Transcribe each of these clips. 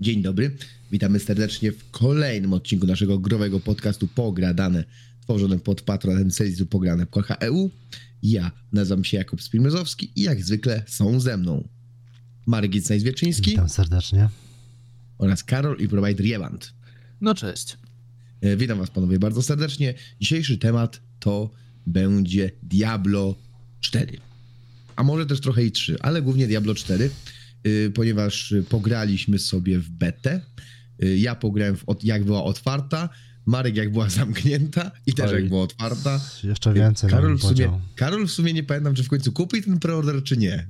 Dzień dobry, witamy serdecznie w kolejnym odcinku naszego growego podcastu Pogradane, tworzonym pod patronem serwisu pograne.eu. Ja nazywam się Jakub Spirmezowski i jak zwykle są ze mną Marek Gicnaj-Zwieczyński Witam serdecznie. oraz Karol i Provider Jewant. No cześć. E, Witam was panowie bardzo serdecznie. Dzisiejszy temat to będzie Diablo 4. A może też trochę i 3, ale głównie Diablo 4, y, ponieważ y, pograliśmy sobie w betę. Y, Ja pograłem w, jak była otwarta, Marek jak była zamknięta i też Oj. jak była otwarta. Jeszcze więcej Karol w, sumie. Karol w sumie nie pamiętam, czy w końcu kupi ten preorder, czy nie.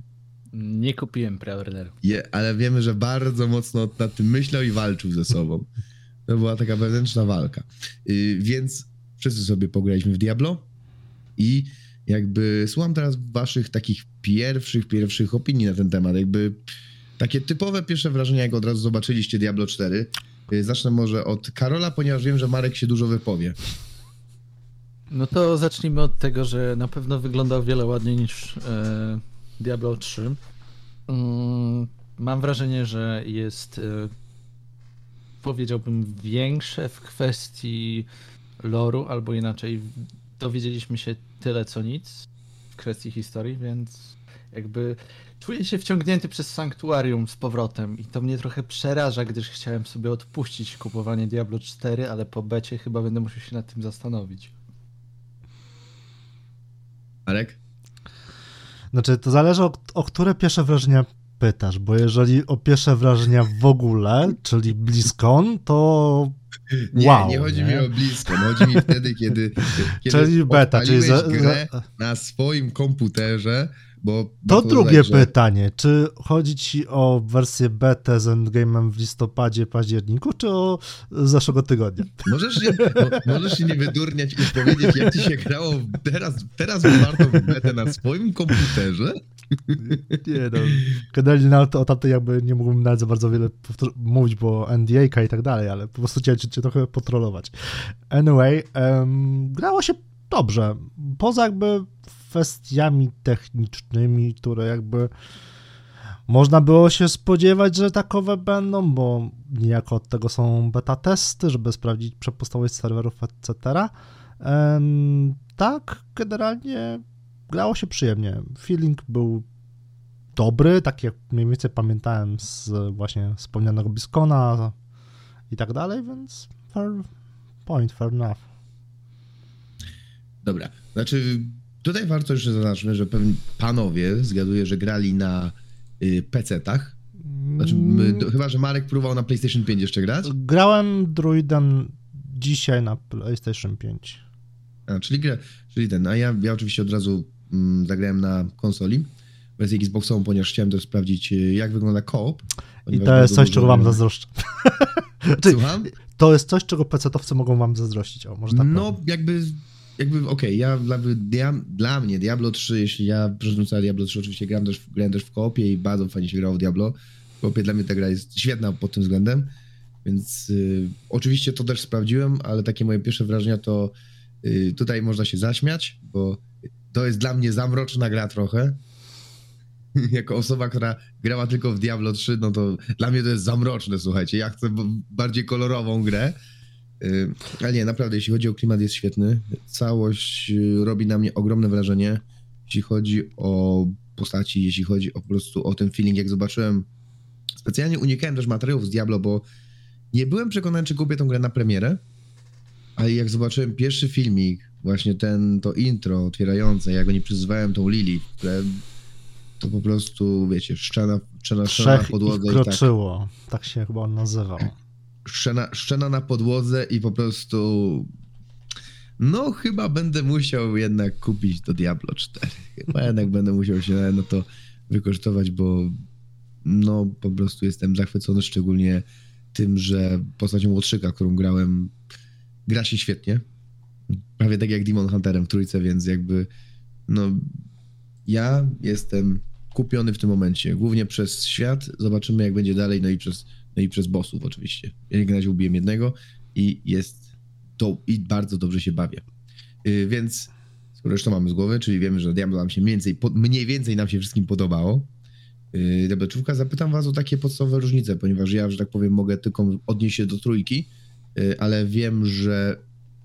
Nie kupiłem preorderu. Je, ale wiemy, że bardzo mocno nad tym myślał i walczył ze sobą. To była taka wewnętrzna walka. Yy, więc wszyscy sobie pograliśmy w Diablo i jakby słucham teraz waszych takich pierwszych, pierwszych opinii na ten temat. Jakby takie typowe pierwsze wrażenia, jak od razu zobaczyliście Diablo 4. Yy, zacznę może od Karola, ponieważ wiem, że Marek się dużo wypowie. No to zacznijmy od tego, że na pewno wyglądał wiele ładniej niż e, Diablo 3. Mm, mam wrażenie, że jest e, powiedziałbym większe w kwestii loru, albo inaczej dowiedzieliśmy się tyle co nic w kwestii historii, więc jakby czuję się wciągnięty przez sanktuarium z powrotem i to mnie trochę przeraża, gdyż chciałem sobie odpuścić kupowanie Diablo 4, ale po becie chyba będę musiał się nad tym zastanowić. Marek? Znaczy, to zależy o, o które pierwsze wrażenia pytasz, bo jeżeli o pierwsze wrażenia w ogóle, czyli BlizzCon, to Nie, wow. nie chodzi mi o blisko. no Chodzi mi wtedy, kiedy, kiedy Czyli beta, czyli za- grę za- na swoim komputerze, bo... To drugie że- pytanie. Czy chodzi ci o wersję betę z endgame'em w listopadzie, październiku, czy o zeszłego tygodnia? Możesz się, mo, możesz się nie wydurniać i powiedzieć, jak ci się grało teraz, teraz warto w betę na swoim komputerze? Nie no. Generalnie nawet o tamtej jakby nie mógłbym nawet za bardzo wiele mówić, bo NDA i tak dalej, ale po prostu chciałem cię, cię trochę potrolować. Anyway, em, grało się dobrze. Poza jakby kwestiami technicznymi, które jakby można było się spodziewać, że takowe będą, bo niejako od tego są beta testy, żeby sprawdzić przepustowość serwerów, etc. Tak, generalnie grało się przyjemnie. Feeling był dobry, tak jak mniej więcej pamiętałem z właśnie wspomnianego Biskona i tak dalej, więc fair point, fair enough. Dobra, znaczy tutaj warto jeszcze zaznaczyć, że pewnie panowie, zgaduję, że grali na y, PC-tach. Znaczy, my, do, chyba, że Marek próbował na PlayStation 5 jeszcze grać. Grałem druidem dzisiaj na PlayStation 5. A, czyli, gra, czyli ten, a ja, ja oczywiście od razu mm, zagrałem na konsoli, wersję Xboxową, ponieważ chciałem też sprawdzić, y, jak wygląda koop. I to jest coś, czego wam zazdroszczę. Słucham? to jest coś, czego PC-towcy mogą wam zazdrościć. O, może tak No, powiem. jakby, jakby okej, ja dla, dla mnie Diablo 3, jeśli ja przeszedłem całe Diablo 3, oczywiście grałem też, grałem też w koopie i bardzo fajnie się grało w Diablo. W koopie dla mnie ta gra jest świetna pod tym względem, więc y, oczywiście to też sprawdziłem, ale takie moje pierwsze wrażenia to y, tutaj można się zaśmiać, bo to jest dla mnie zamroczna gra trochę. jako osoba, która grała tylko w Diablo 3, no to dla mnie to jest zamroczne, słuchajcie. Ja chcę bardziej kolorową grę. Y, Ale nie, naprawdę, jeśli chodzi o klimat, jest świetny. Całość y, robi na mnie ogromne wrażenie, jeśli chodzi o postaci, jeśli chodzi o po prostu o ten feeling, jak zobaczyłem. Specjalnie unikałem też materiałów z Diablo, bo nie byłem przekonany, czy kupię tą grę na premierę, ale jak zobaczyłem pierwszy filmik, właśnie ten, to intro otwierające, jak oni przyzywałem tą Lili, które to po prostu, wiecie, szczena, szczena, szczena podłodze i tak. Tak się chyba on nazywał. Szczena, szczena na podłodze i po prostu. No, chyba będę musiał jednak kupić do Diablo 4. Chyba jednak będę musiał się na to wykosztować, bo no po prostu jestem zachwycony, szczególnie tym, że postacią Łotrzyka, którą grałem, gra się świetnie. Prawie tak jak Demon Hunterem w trójce, więc jakby no ja jestem kupiony w tym momencie, głównie przez świat, zobaczymy jak będzie dalej, no i przez no i przez bossów oczywiście. Ja na razie ubiłem jednego i jest to i bardzo dobrze się bawię. Yy, więc skoro już to mamy z głowy, czyli wiemy, że Diablo nam się mniej więcej, po, mniej więcej nam się wszystkim podobało, yy, 3, zapytam was o takie podstawowe różnice, ponieważ ja, że tak powiem, mogę tylko odnieść się do trójki, yy, ale wiem, że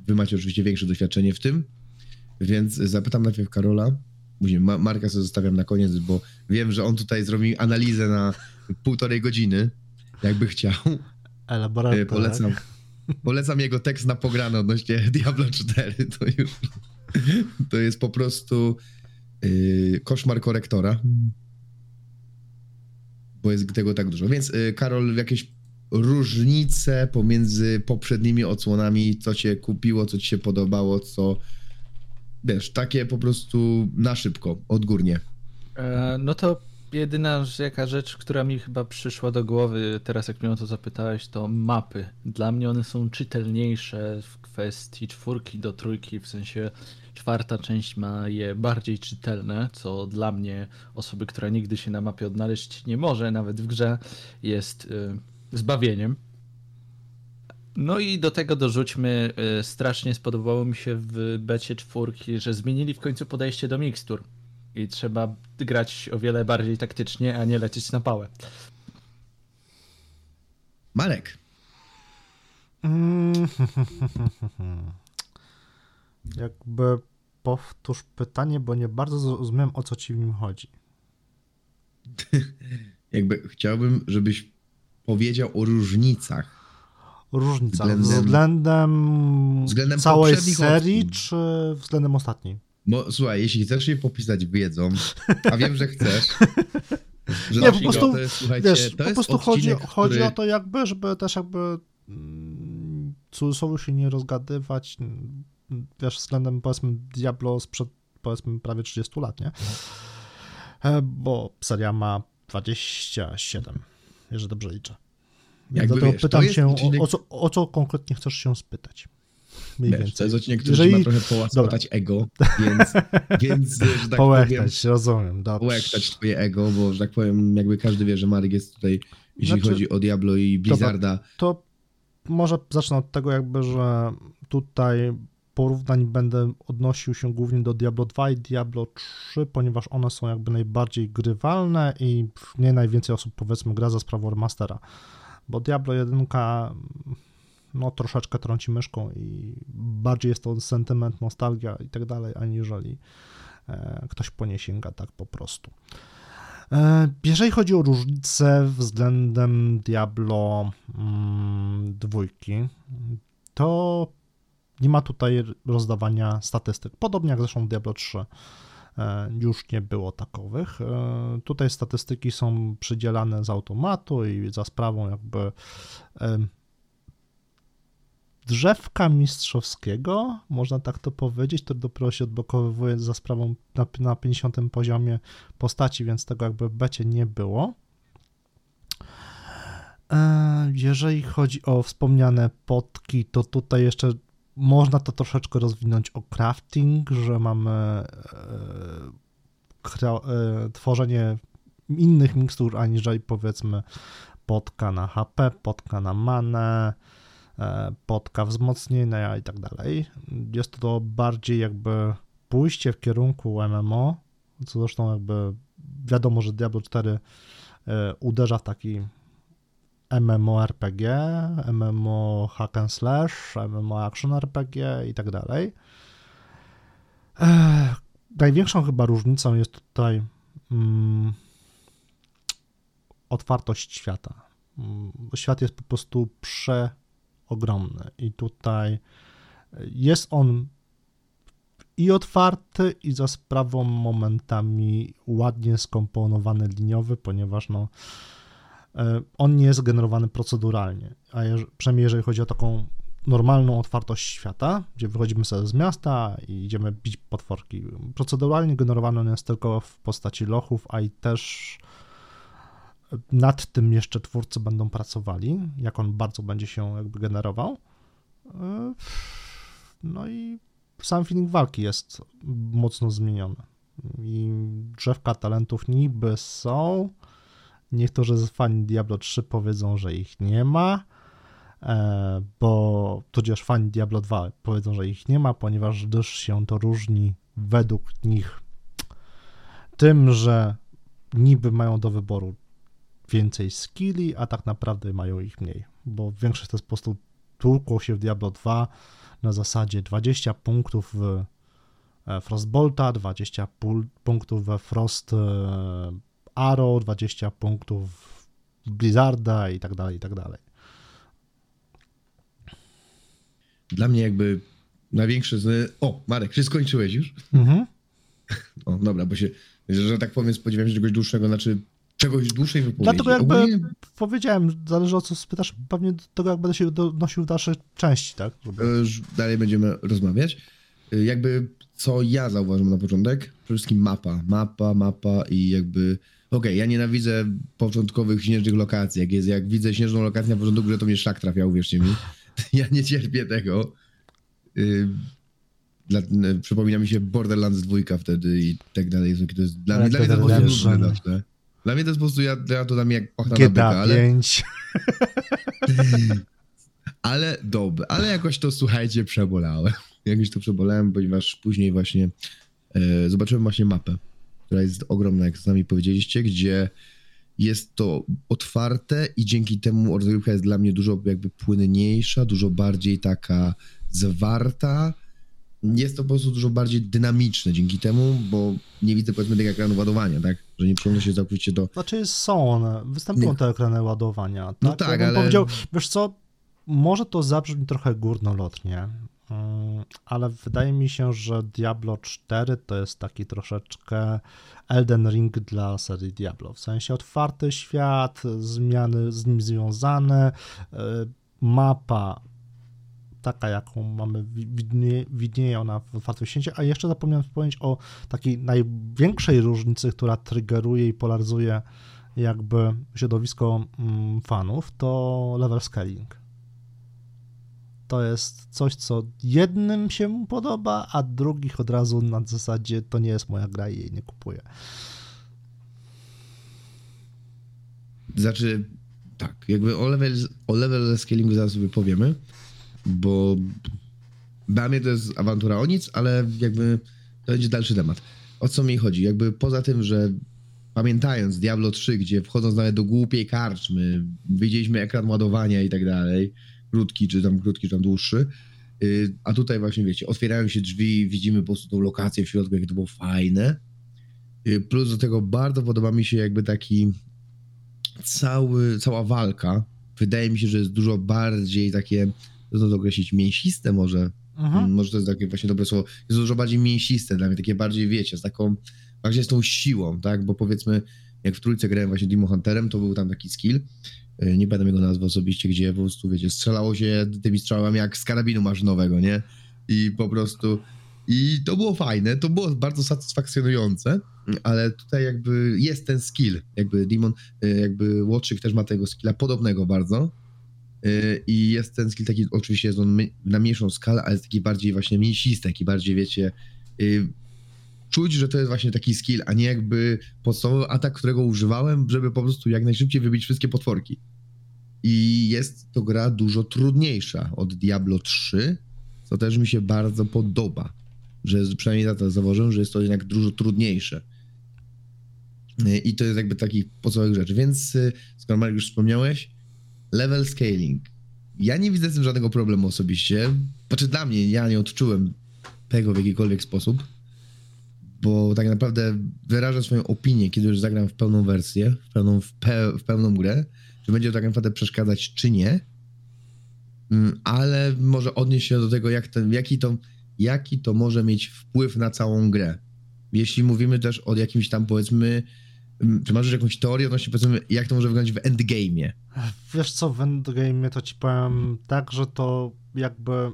wy macie oczywiście większe doświadczenie w tym, więc zapytam najpierw Karola, później Ma- Marka sobie zostawiam na koniec, bo wiem, że on tutaj zrobi analizę na półtorej godziny, jakby chciał. Elaborat, Yy, Polecam, polecam jego tekst na pograne odnośnie Diablo 4, to już to jest po prostu yy, koszmar korektora, bo jest tego tak dużo. Więc yy, Karol, jakieś różnice pomiędzy poprzednimi odsłonami, co cię kupiło, co ci się podobało, co wiesz, takie po prostu na szybko, odgórnie. E, no to jedyna jaka rzecz, która mi chyba przyszła do głowy teraz, jak mnie o to zapytałeś, to mapy. Dla mnie one są czytelniejsze w kwestii czwórki do trójki, w sensie czwarta część ma je bardziej czytelne, co dla mnie, osoby, która nigdy się na mapie odnaleźć nie może, nawet w grze, jest y, zbawieniem. No i do tego dorzućmy, y, strasznie spodobało mi się w becie czwórki, że zmienili w końcu podejście do mikstur. I trzeba grać o wiele bardziej taktycznie, a nie lecieć na pałę. Marek, Mm, Jakby powtórz pytanie, bo nie bardzo zrozumiałem, o co ci w nim chodzi. jakby chciałbym, żebyś powiedział o różnicach. Różnica Względem- względem, względem całej serii, czy względem ostatniej? Bo słuchaj, jeśli chcesz się popisać wiedzą, a wiem, że chcesz. Że Nie, po prostu, Wiesz, po prostu chodzi, odcinek, chodzi który... o to jakby, żeby też jakby mm, w cudzysłowie się nie rozgadywać, mm, wiesz, względem powiedzmy Diablo sprzed powiedzmy prawie 30 lat, nie? E, Bo seria ma 27, jeżeli dobrze liczę. Jakby dlatego wiesz, pytam się, odcinek- o, o, co, o co konkretnie chcesz się spytać? Mniej Wiesz, to jest odcinek, który Jeżeli- ma trochę połaskotać ego, więc, więc że tak powiem, rozumiem, dobrze. połektać twoje ego, bo że tak powiem, jakby każdy wie, że Marek jest tutaj, jeśli Znaczy- chodzi o Diablo i Blizzarda, To może zacznę od tego jakby, że tutaj porównań będę odnosił się głównie do Diablo 2 i Diablo 3, ponieważ one są jakby najbardziej grywalne i nie najwięcej osób powiedzmy gra za sprawą remastera. Bo Diablo 1 no troszeczkę trąci myszką i bardziej jest to sentyment, nostalgia i tak dalej, aniżeli e, ktoś po nie sięga tak po prostu. E, Jeżeli chodzi o różnice względem Diablo mm, dwójki, to nie ma tutaj rozdawania statystyk. Podobnie jak zresztą w Diablo 3 e, już nie było takowych. Tutaj statystyki są przydzielane z automatu i za sprawą jakby drzewka mistrzowskiego, można tak to powiedzieć, to dopiero się odblokowywuje za sprawą na, na 50 poziomie postaci, więc tego jakby w becie nie było. E, Jeżeli chodzi o wspomniane potki, to tutaj jeszcze można to troszeczkę rozwinąć o crafting, że mamy e, e, tworzenie innych mikstur aniżeli powiedzmy potka na HP, potka na manę, e, potka wzmocnienia i tak dalej. Jest to bardziej jakby pójście w kierunku MMO, co zresztą jakby wiadomo, że Diablo 4 e, uderza w taki MMORPG, MMO hack and slash, MMO action RPG i tak dalej. E, Największą chyba różnicą jest tutaj mm, otwartość świata. Mm, Świat jest po prostu przeogromny i tutaj jest on i otwarty, i za sprawą momentami ładnie skomponowany liniowy, ponieważ no, e, on nie jest generowany proceduralnie, a jeż, przynajmniej jeżeli chodzi o taką normalną otwartość świata, gdzie wychodzimy sobie z miasta i idziemy bić potworki. Proceduralnie generowany on jest tylko w postaci lochów, a i też nad tym jeszcze twórcy będą pracowali, jak on bardzo będzie się jakby generował. E, No i sam feeling walki jest mocno zmieniony. I drzewka talentów niby są. Niektórzy z fani Diablo 3 powiedzą, że ich nie ma, e, bo tudzież fani Diablo 2 powiedzą, że ich nie ma, ponieważ gdyż się to różni według nich tym, że niby mają do wyboru więcej skilli, a tak naprawdę mają ich mniej, bo większość to jest po prostu tłukło się w Diablo 2 na zasadzie 20 punktów w e, Frostbolta, 20 punktów we Frost e, Arrow, 20 punktów w Blizzarda i tak dalej, i tak dalej. Dla mnie jakby największe z... O, Marek, czy skończyłeś już? Mhm. O, dobra, bo się, że tak powiem, spodziewałem się czegoś dłuższego, znaczy czegoś dłuższej wypowiedzi. Dlatego jakby Ogólnie, powiedziałem, zależy o co spytasz, pewnie do tego jak będę się donosił w dalszej części, tak? Żeby... e, dalej będziemy rozmawiać. E, Jakby co ja zauważyłem na początek, przede wszystkim mapa, mapa, mapa i jakby... Okej, ja nienawidzę początkowych śnieżnych lokacji. Jak, jest, jak widzę śnieżną lokację na początku, że to mnie szlak trafia, uwierzcie mi. Ja nie cierpię tego. Y, Dla, przypomina mi się Borderlands 2 wtedy i tak dalej. To jest, dla, mnie, dla mnie to Dead Dla mnie to jest po prostu, ja, ja to dam jak pachna na GTA ale, 5. ale dobre. Ale jakoś to, słuchajcie, przebolałem. Jakoś to przebolałem, ponieważ później właśnie e, zobaczyłem właśnie mapę, która jest ogromna, jak sami powiedzieliście, gdzie jest to otwarte i dzięki temu rozgrywka jest dla mnie dużo jakby płynniejsza, dużo bardziej taka zwarta. Jest to po prostu dużo bardziej dynamiczne dzięki temu, bo nie widzę powiedzmy tego ekranu ładowania, tak? Że nie przygląda się całkowicie do... Znaczy są one, występują Nie. te ekrany ładowania. Tak? No tak, ja bym ale- powiedział, wiesz co, może to zabrzmi trochę górnolotnie, mm, ale wydaje mi się, że Diablo 4 to jest taki troszeczkę Elden Ring dla serii Diablo. W sensie otwarty świat, zmiany z nim związane, y, mapa taka, jaką mamy, wi- widnie, widnieje ona w otwartym a jeszcze zapomniałem wspomnieć o takiej największej różnicy, która triggeruje i polaryzuje jakby środowisko mm, fanów, to level scaling. To jest coś, co jednym się podoba, a drugich od razu na zasadzie to nie jest moja gra i jej nie kupuję. Znaczy, tak, jakby o level, o level scalingu zaraz sobie powiemy, bo dla mnie to jest awantura o nic, ale jakby to będzie dalszy temat. O co mi chodzi? Jakby poza tym, że pamiętając Diablo 3, gdzie wchodząc nawet do głupiej karczmy, widzieliśmy ekran ładowania i tak dalej, krótki, czy tam krótki, czy tam dłuższy, yy, a tutaj właśnie wiecie, otwierają się drzwi, widzimy po prostu tą lokację w środku, jakie to było fajne. Yy, Plus do tego bardzo podoba mi się jakby taki cały, cała walka. Wydaje mi się, że jest dużo bardziej takie, to określić, mięsiste może. Mhm. Może to jest takie właśnie dobre słowo. Jest dużo bardziej mięsiste dla mnie, takie bardziej, wiecie, z taką, bardziej z tą siłą, tak? Bo powiedzmy, jak w trójce grałem właśnie Demon Hunterem, to był tam taki skill, yy, nie pamiętam jego nazwy osobiście, gdzie po prostu, wiecie, strzelało się tymi strzałami jak z karabinu maszynowego, nie? I po prostu... I to było fajne, to było bardzo satysfakcjonujące, ale tutaj jakby jest ten skill, jakby Demon, y, jakby Łotrzyk też ma tego skilla podobnego bardzo i jest ten skill taki, oczywiście jest on na mniejszą skalę, ale jest taki bardziej właśnie mięsisty, taki bardziej wiecie, y, czuć, że to jest właśnie taki skill, a nie jakby podstawowy atak, którego używałem, żeby po prostu jak najszybciej wybić wszystkie potworki. I jest to gra dużo trudniejsza od Diablo 3, co też mi się bardzo podoba, że przynajmniej na to zauważyłem, że jest to jednak dużo trudniejsze. Y, I to jest jakby takich podstawowych rzeczy. Więc y, skoro Marek już wspomniałeś, level scaling. Ja nie widzę z tym żadnego problemu osobiście. Znaczy dla mnie, ja nie odczułem tego w jakikolwiek sposób, bo tak naprawdę wyrażę swoją opinię, kiedy już zagram w pełną wersję, w pełną, w pe, w pełną grę, czy będzie to tak naprawdę przeszkadzać, czy nie. Mm, Ale może odnieść się do tego, jak ten, jaki, to, jaki to może mieć wpływ na całą grę. Jeśli mówimy też o jakimś tam, powiedzmy, czy masz jakąś teorię odnośnie, powiedzmy, jak to może wyglądać w endgame'ie? Wiesz co, w endgame to ci powiem tak, że to jakby...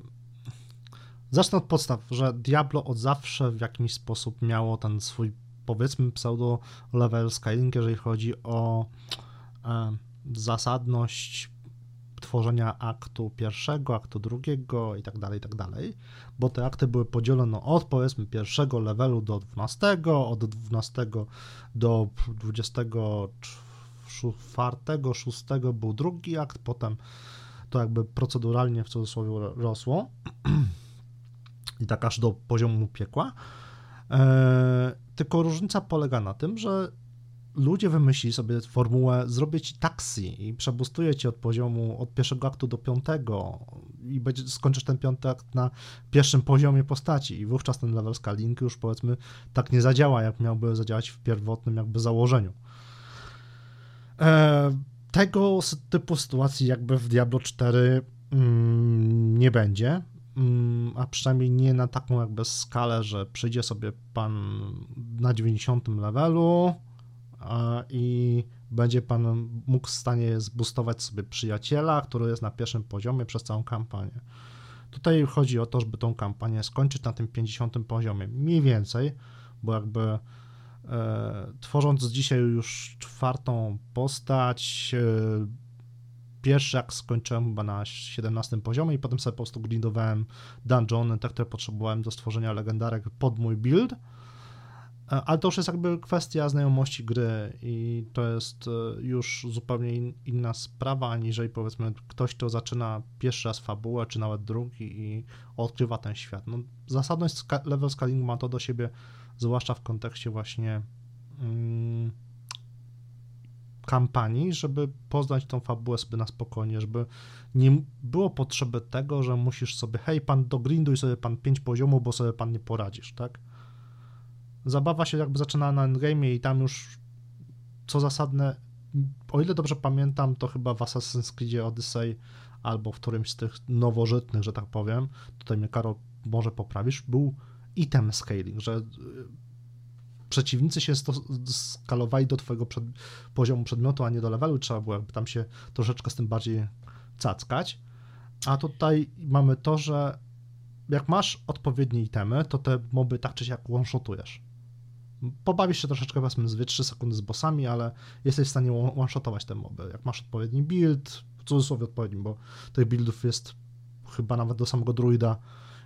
Zacznę od podstaw, że Diablo od zawsze w jakiś sposób miało ten swój, powiedzmy, pseudo level scaling, jeżeli chodzi o e, zasadność tworzenia aktu pierwszego, aktu drugiego i tak dalej, i tak dalej, bo te akty były podzielone od powiedzmy pierwszego levelu do 12, od 12 do 24, 6 był drugi akt, potem to jakby proceduralnie w cudzysłowie rosło i tak aż do poziomu piekła. E, tylko różnica polega na tym, że ludzie wymyślili sobie formułę, zrobię ci taksi i przebustuję cię od poziomu od pierwszego aktu do piątego i będzie, skończysz ten piąty akt na pierwszym poziomie postaci. I wówczas ten level scaling już powiedzmy tak nie zadziała, jak miałby zadziałać w pierwotnym jakby założeniu. E, tego typu sytuacji jakby w Diablo 4 mm, nie będzie, mm, a przynajmniej nie na taką jakby skalę, że przyjdzie sobie pan na 90 levelu i będzie pan mógł w stanie zbustować sobie przyjaciela, który jest na pierwszym poziomie przez całą kampanię. Tutaj chodzi o to, żeby tą kampanię skończyć na tym 50 poziomie, mniej więcej, bo jakby e, tworząc dzisiaj już czwartą postać, e, pierwszy jak skończyłem chyba na 17 poziomie i potem sobie po prostu grindowałem dungeony, te, które potrzebowałem do stworzenia legendarek pod mój build. E, Ale to już jest jakby kwestia znajomości gry i to jest e, już zupełnie in, inna sprawa, aniżeli powiedzmy ktoś, kto zaczyna pierwszy raz fabułę, czy nawet drugi i odkrywa ten świat. No, zasadność level scaling ma to do siebie, zwłaszcza w kontekście właśnie mm, kampanii, żeby poznać tą fabułę sobie na spokojnie, żeby nie było potrzeby tego, że musisz sobie, hej, pan dogrinduj sobie pan 5 poziomów, bo sobie pan nie poradzisz, tak? Zabawa się jakby zaczyna na endgame i tam już co zasadne, o ile dobrze pamiętam, to chyba w Assassin's Creed Odyssey albo w którymś z tych nowożytnych, że tak powiem, tutaj mnie Karol może poprawisz, był item scaling, że y, przeciwnicy się skalowali do twojego przed, poziomu przedmiotu, a nie do levelu, trzeba było jakby tam się troszeczkę z tym bardziej cackać. A tutaj mamy to, że jak masz odpowiednie itemy, to te moby tak czy siak one-shotujesz. Pobawisz się troszeczkę, powiedzmy, z 2-3 sekundy z bossami, ale jesteś w stanie one- one-shotować te moby. Jak masz odpowiedni build, w cudzysłowie odpowiedni, bo tych buildów jest chyba nawet do samego druida.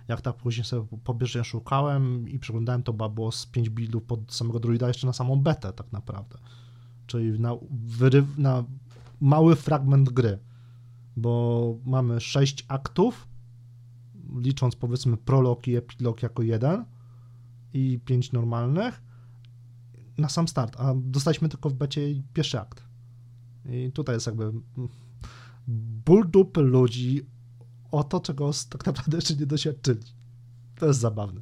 Jak tak później sobie pobieżnie szukałem i przeglądałem, to było z 5 buildów pod samego druida jeszcze na samą betę tak naprawdę. Czyli na, wyryw, na mały fragment gry, bo mamy 6 aktów, licząc powiedzmy prolog i epilog jako jeden i 5 normalnych na sam start, a dostaliśmy tylko w becie pierwszy akt. I tutaj jest jakby ból dupy ludzi o to, czego tak naprawdę jeszcze nie doświadczyli. To jest zabawne.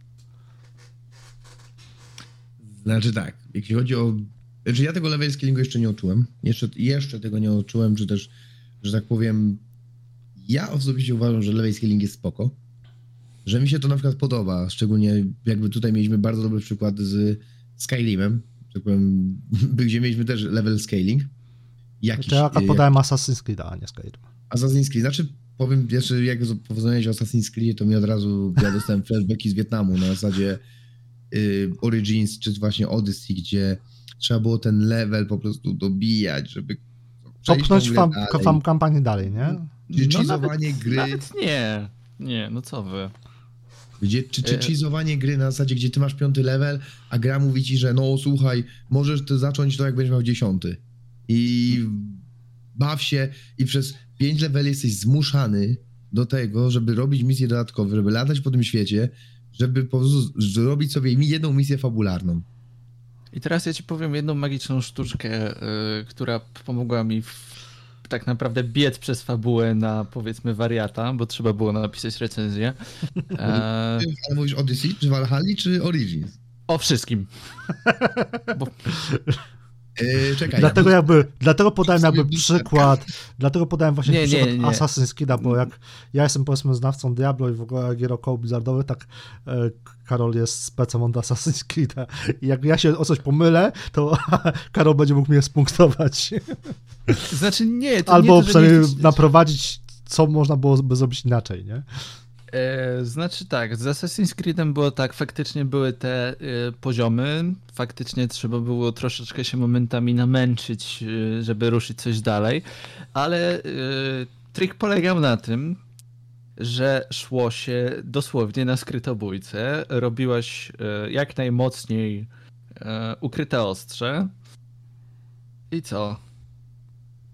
Znaczy tak, jeśli chodzi o... Znaczy ja tego level scalingu jeszcze nie odczułem. Jeszcze, jeszcze tego nie odczułem, czy też, że tak powiem, ja osobiście uważam, że level scaling jest spoko. Że mi się to na przykład podoba, szczególnie jakby tutaj mieliśmy bardzo dobry przykład z Skyrimem, tak powiem, gdzie mieliśmy też level scaling. Jakiś, To ja akurat e, podałem Assassin's Creed, a nie Skyrim. Assassin's Creed, znaczy powiem, jeszcze jak powiedziałeś o Assassin's Creed, to mi od razu, ja dostałem flashbacki z Wietnamu na zasadzie y, Origins, czy właśnie Odyssey, gdzie trzeba było ten level po prostu dobijać, żeby Popchnąć fam, dalej. kampanię dalej, nie? Czy No nawet, gry, Nawet nie. Nie, no co wy. Gdzie, czy, czy E- cheezowanie gry na zasadzie, gdzie ty masz piąty level, a gra mówi ci, że no słuchaj, możesz ty zacząć to jak będziesz miał dziesiąty. I baw się i przez pięć leveli jesteś zmuszany do tego, żeby robić misje dodatkowe, żeby latać po tym świecie, żeby po prostu zrobić sobie jedną misję fabularną. I teraz ja ci powiem jedną magiczną sztuczkę, y, która pomogła mi w, tak naprawdę biec przez fabułę na powiedzmy wariata, bo trzeba było napisać recenzję. E, Ale mówisz Odyssey, czy Valhalla, czy Origins? o wszystkim. Bo, Yy, czekaj. Dlatego ja- jakby, dlatego podałem jakby przykład, dlatego podałem właśnie Nie, nie, przykład nie. Assassin's Creed'a, bo jak ja jestem powiedzmy znawcą Diablo i w ogóle gier około Blizzardowych, tak e, Karol jest specem od Assassin's Creed'a i jak ja się o coś pomylę, to Karol będzie mógł mnie spunktować. znaczy nie, to Albo nie to, nie przynajmniej naprowadzić, co można było zrobić inaczej, nie? E, znaczy tak, z Assassin's Creedem było tak, faktycznie były te e, poziomy, faktycznie trzeba było troszeczkę się momentami namęczyć, e, żeby ruszyć coś dalej, ale trik polegał na tym, że szło się dosłownie na skrytobójcę, robiłaś jak najmocniej ukryte ostrze i co?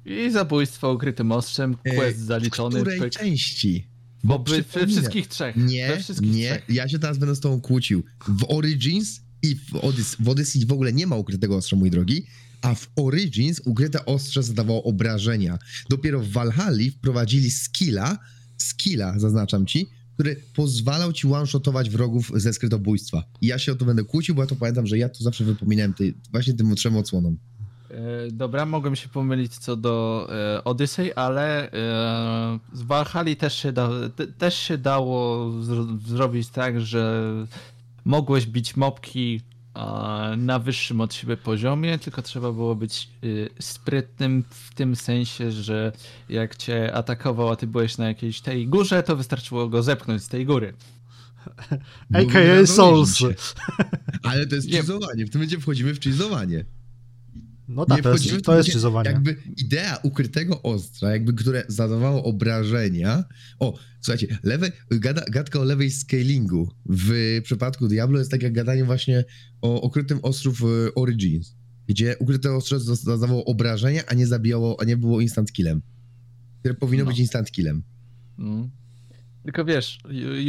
I zabójstwo ukrytym ostrzem, quest W zaliczony. której pyk. części? Bo we przypominam. wszystkich trzech. Nie, we wszystkich nie, trzech. ja się teraz będę z tobą kłócił. W Origins I w, Odys- w Odyssey w ogóle nie ma ukrytego ostrza, mój drogi, a w Origins ukryte ostrze zadawało obrażenia. Dopiero w Valhalla wprowadzili skilla, skilla, zaznaczam ci, który pozwalał ci one-shotować wrogów ze skrytobójstwa. I ja się o to będę kłócił, bo ja to pamiętam, że ja to zawsze wypominałem tej, właśnie tym trzem odsłonom. E, Dobra, mogłem się pomylić co do e, Odyssey, ale e, z Valhalla też się, da, te, też się dało zro, zrobić tak, że mogłeś bić mopki e, na wyższym od siebie poziomie, tylko trzeba było być e, sprytnym w tym sensie, że jak cię atakował, a ty byłeś na jakiejś tej górze, to wystarczyło go zepchnąć z tej góry. AKA Souls. Ale to jest Nie. cheezowanie. W tym momencie wchodzimy w cheezowanie. No tak, to jest, to jest. Jakby idea ukrytego ostrza, jakby które zadawało obrażenia. O, słuchajcie, lewe, gada, gadka o lewej scalingu w przypadku Diablo jest tak jak gadanie właśnie o ukrytym ostrzu w Origins, gdzie ukryte ostrze zadawało obrażenia, a nie zabijało, a nie było instant killem. Które powinno No. być instant killem. Mm. Tylko wiesz,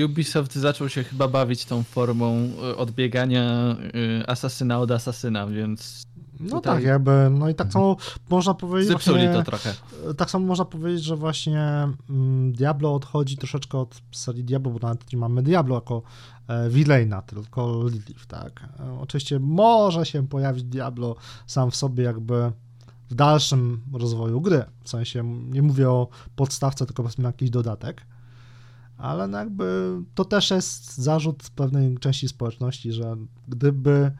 Ubisoft zaczął się chyba bawić tą formą e, odbiegania e, asasyna od asasyna, więc No tutaj- tak, jakby, no i tak samo można powiedzieć zepsuli właśnie, to trochę. tak samo można powiedzieć, że właśnie mm, Diablo odchodzi troszeczkę od serii Diablo, bo nawet nie mamy Diablo jako e, villaina, tylko Lilith, tak. E, oczywiście może się pojawić Diablo sam w sobie jakby w dalszym rozwoju gry, w sensie nie mówię o podstawce, tylko powiedzmy jakiś dodatek, ale no jakby to też jest zarzut pewnej części społeczności, że gdyby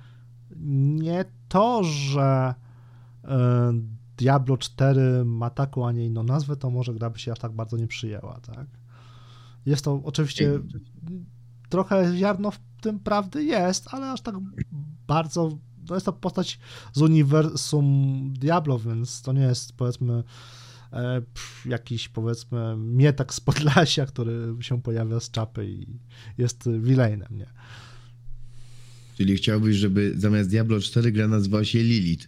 nie to, że e, Diablo 4 ma taką, a nie inną nazwę, to może gra by się aż tak bardzo nie przyjęła, tak? Jest to oczywiście trochę ziarno w tym prawdy jest, ale aż tak bardzo, no jest to postać z uniwersum Diablo, więc to nie jest powiedzmy e, jakiś powiedzmy mietek z Podlasia, który się pojawia z czapy i jest villainem, nie? Czyli chciałbyś, żeby zamiast Diablo 4 gra nazywała się Lilith.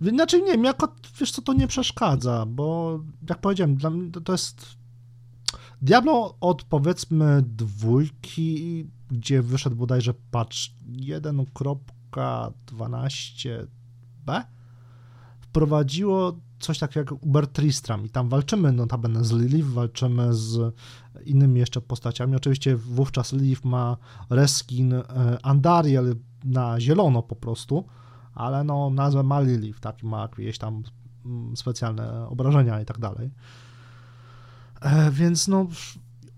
Znaczy nie, mi jako, wiesz co, to nie przeszkadza, bo jak powiedziałem, dla mnie to, to jest Diablo od powiedzmy dwójki, gdzie wyszedł bodajże patch 1.12b, wprowadziło coś takiego jak Uber Tristram i tam walczymy notabene z Lilith, walczymy z innymi jeszcze postaciami. Oczywiście wówczas Lilith ma reskin e, Andariel na zielono po prostu, ale no nazwę ma Lilith, tak, ma jakieś tam mm, specjalne obrażenia i tak dalej. E, Więc no,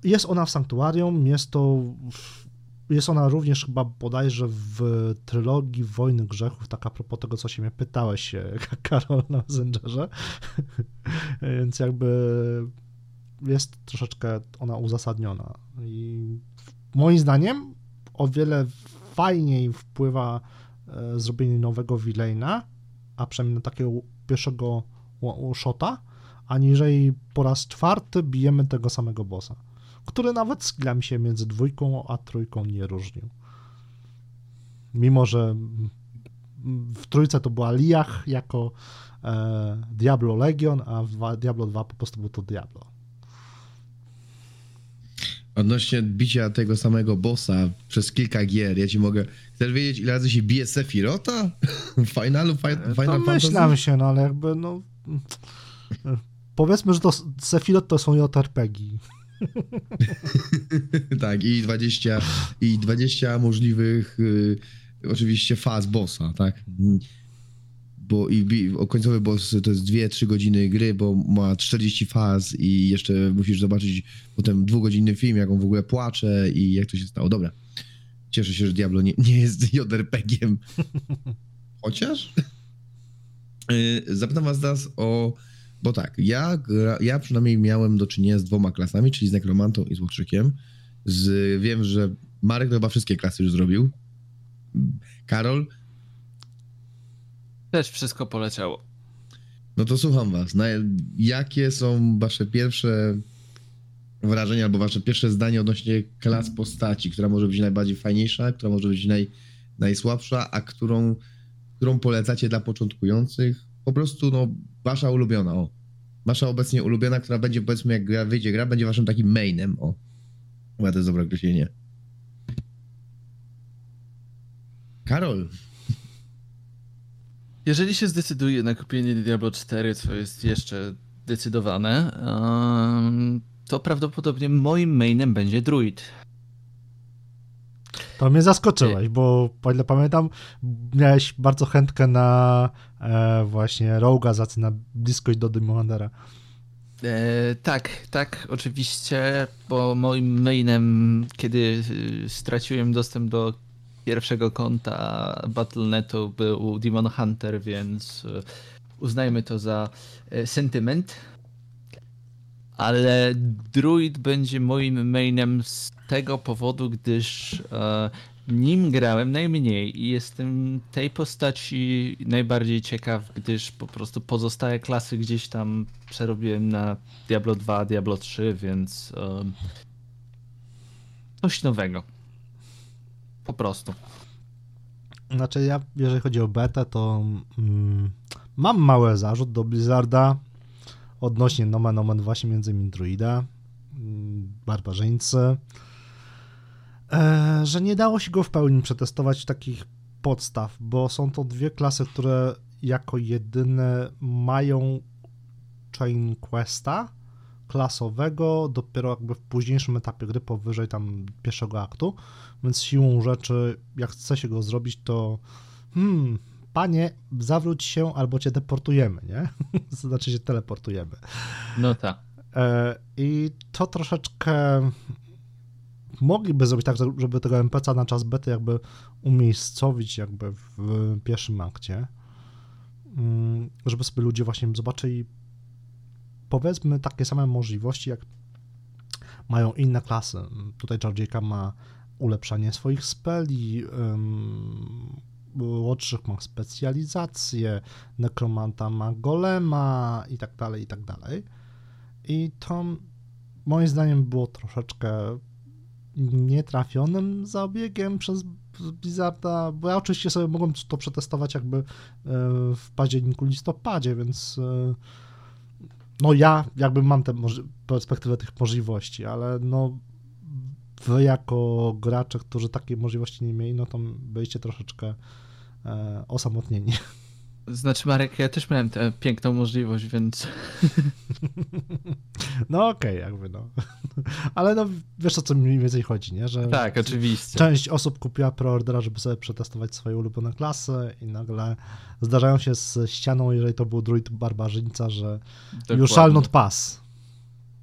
jest ona w Sanktuarium, jest to, jest ona również chyba bodajże w trylogii Wojny Grzechów, tak a propos tego, co się mnie pytałeś, e, Karol, na Messengerze, więc jakby jest troszeczkę ona uzasadniona i moim zdaniem o wiele fajniej wpływa e, zrobienie nowego villaina, a przynajmniej na takiego pierwszego shota, aniżeli po raz czwarty bijemy tego samego bossa, który nawet skillami się między dwójką a trójką nie różnił. Mimo, że w trójce to była Liach jako e, Diablo Legion, a w Diablo 2 po prostu był to Diablo. Odnośnie bicia tego samego bossa przez kilka gier, ja ci mogę... Chcesz wiedzieć, ile razy się bije Sefirota? W finalu fi, Final Fantasy? myślam się, no ale jakby no... Powiedzmy, że to Sephiroth to są JRPG. tak, i 20, i 20 możliwych y, oczywiście faz bossa, tak? Bo i końcowy boss to jest 2-3 godziny gry, bo ma 40 faz i jeszcze musisz zobaczyć potem dwugodzinny film, jak on w ogóle płacze i jak to się stało. Dobra. Cieszę się, że Diablo nie, nie jest JRPG-iem. Chociaż? Y, Zapytam was teraz o... Bo tak, ja, ja przynajmniej miałem do czynienia z dwoma klasami, czyli z Nekromantą i z Łotrzykiem. Z, wiem, że Marek to chyba wszystkie klasy już zrobił. Karol, Też wszystko poleciało. no to słucham was. Na, jakie są wasze pierwsze wrażenia albo wasze pierwsze zdanie odnośnie klas postaci, która może być najbardziej fajniejsza, która może być naj, najsłabsza, a którą, którą polecacie dla początkujących? Po prostu, no, wasza ulubiona, o. Wasza obecnie ulubiona, która będzie, powiedzmy, jak gra, wyjdzie gra, będzie waszym takim mainem, o. Chyba to jest dobre określenie. Karol, Jeżeli się zdecyduje na kupienie Diablo 4, co jest jeszcze decydowane, to prawdopodobnie moim mainem będzie druid. To mnie zaskoczyłeś, bo o ile pamiętam, miałeś bardzo chętkę na e, właśnie Roga za na bliskość do Demolandera. E, tak, tak, oczywiście, bo moim mainem, kiedy y, straciłem dostęp do pierwszego konta Battle.netu był Demon Hunter, więc y, uznajmy to za e, sentyment. Ale druid będzie moim mainem z tego powodu, gdyż e, nim grałem najmniej i jestem tej postaci najbardziej ciekaw, gdyż po prostu pozostałe klasy gdzieś tam przerobiłem na Diablo 2, Diablo 3, więc coś nowego. Po prostu. Znaczy ja, jeżeli chodzi o betę, to mm, mam mały zarzut do Blizzarda odnośnie nomen omen właśnie między innymi druida, mm, barbarzyńcy, e, że nie dało się go w pełni przetestować takich podstaw, bo są to dwie klasy, które jako jedyne mają chain questa klasowego dopiero jakby w późniejszym etapie gry, powyżej tam pierwszego aktu, więc siłą rzeczy, jak chce się go zrobić, to hmm, panie, zawróć się albo cię deportujemy, nie? znaczy się teleportujemy. No tak. E, I to troszeczkę mogliby zrobić tak, żeby tego NPC na czas bety jakby umiejscowić jakby w pierwszym akcie, Mm, żeby sobie ludzie właśnie zobaczyli powiedzmy takie same możliwości, jak mają inne klasy. Tutaj Jardzieka ma ulepszanie swoich speli, Łotrzyk ma specjalizację, Nekromanta ma golema i tak dalej, i tak dalej. I to moim zdaniem było troszeczkę nietrafionym zabiegiem przez Blizzarda, bo ja oczywiście sobie mogłem to przetestować jakby e, w październiku, listopadzie, więc e, no ja jakby mam tę perspektywę tych możliwości, ale no wy jako gracze, którzy takiej możliwości nie mieli, no to byliście troszeczkę e, osamotnieni. Znaczy Marek, ja też miałem tę piękną możliwość, więc... No okej, okay, jakby no. Ale no wiesz o co mniej więcej chodzi, nie? Że tak, oczywiście. Część osób kupiła preordera, żeby sobie przetestować swoje ulubione klasy i nagle zdarzają się z ścianą, jeżeli to był druid barbarzyńca, że Dokładnie. you shall not pass.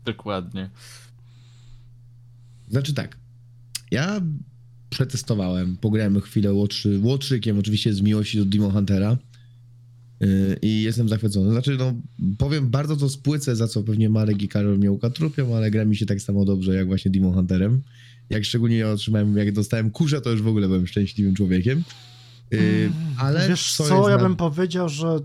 Dokładnie. Znaczy tak, ja przetestowałem, pograłem chwilę łotrzy, łotrzykiem, oczywiście z miłości do Demon Huntera yy, i jestem zachwycony. Znaczy, no, powiem bardzo to spłycę, za co pewnie Marek i Karol mnie ukatrupią, ale gra mi się tak samo dobrze jak właśnie Demon Hunterem. Jak szczególnie otrzymałem, jak dostałem kurza, to już w ogóle byłem szczęśliwym człowiekiem. Yy, ale Wiesz co, co ja na... bym powiedział, że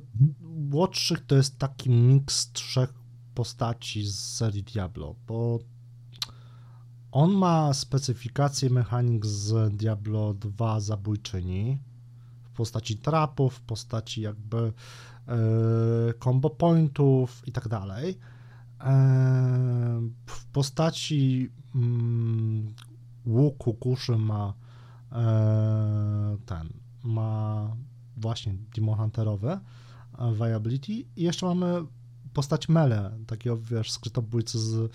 Łotrzyk to jest taki miks trzech postaci z serii Diablo, bo on ma specyfikację mechanik z Diablo 2 zabójczyni w postaci trapów, w postaci jakby e, combo pointów i tak dalej. E, w postaci mm, łuku kuszy ma e, ten, ma właśnie Demon Hunterowe viability i jeszcze mamy postać Mele, takiego wiesz, skrytobójcy z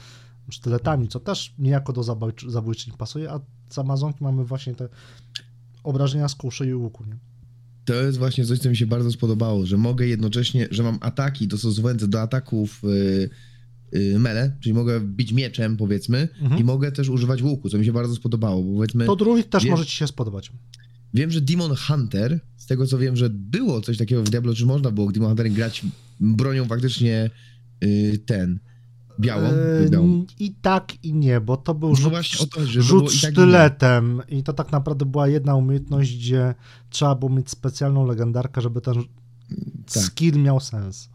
sztyletami, co też niejako do zabójczy, zabójczyń pasuje, a z Amazonki mamy właśnie te obrażenia z kuszy i łuku, nie? To jest właśnie coś, co mi się bardzo spodobało, że mogę jednocześnie, że mam ataki dostosowujące do ataków yy, yy, mele, czyli mogę bić mieczem, powiedzmy, mhm. i mogę też używać łuku, co mi się bardzo spodobało, bo powiedzmy... To druid też może ci się spodobać. Wiem, że Demon Hunter, z tego co wiem, że było coś takiego w Diablo, czy można było Demon Hunter grać bronią faktycznie yy, ten Białą? I tak, i nie, bo to był no rzut, właśnie to, rzut to tak sztyletem i, i, to tak naprawdę była jedna umiejętność, gdzie trzeba było mieć specjalną legendarkę, żeby ten tak. skill miał sens.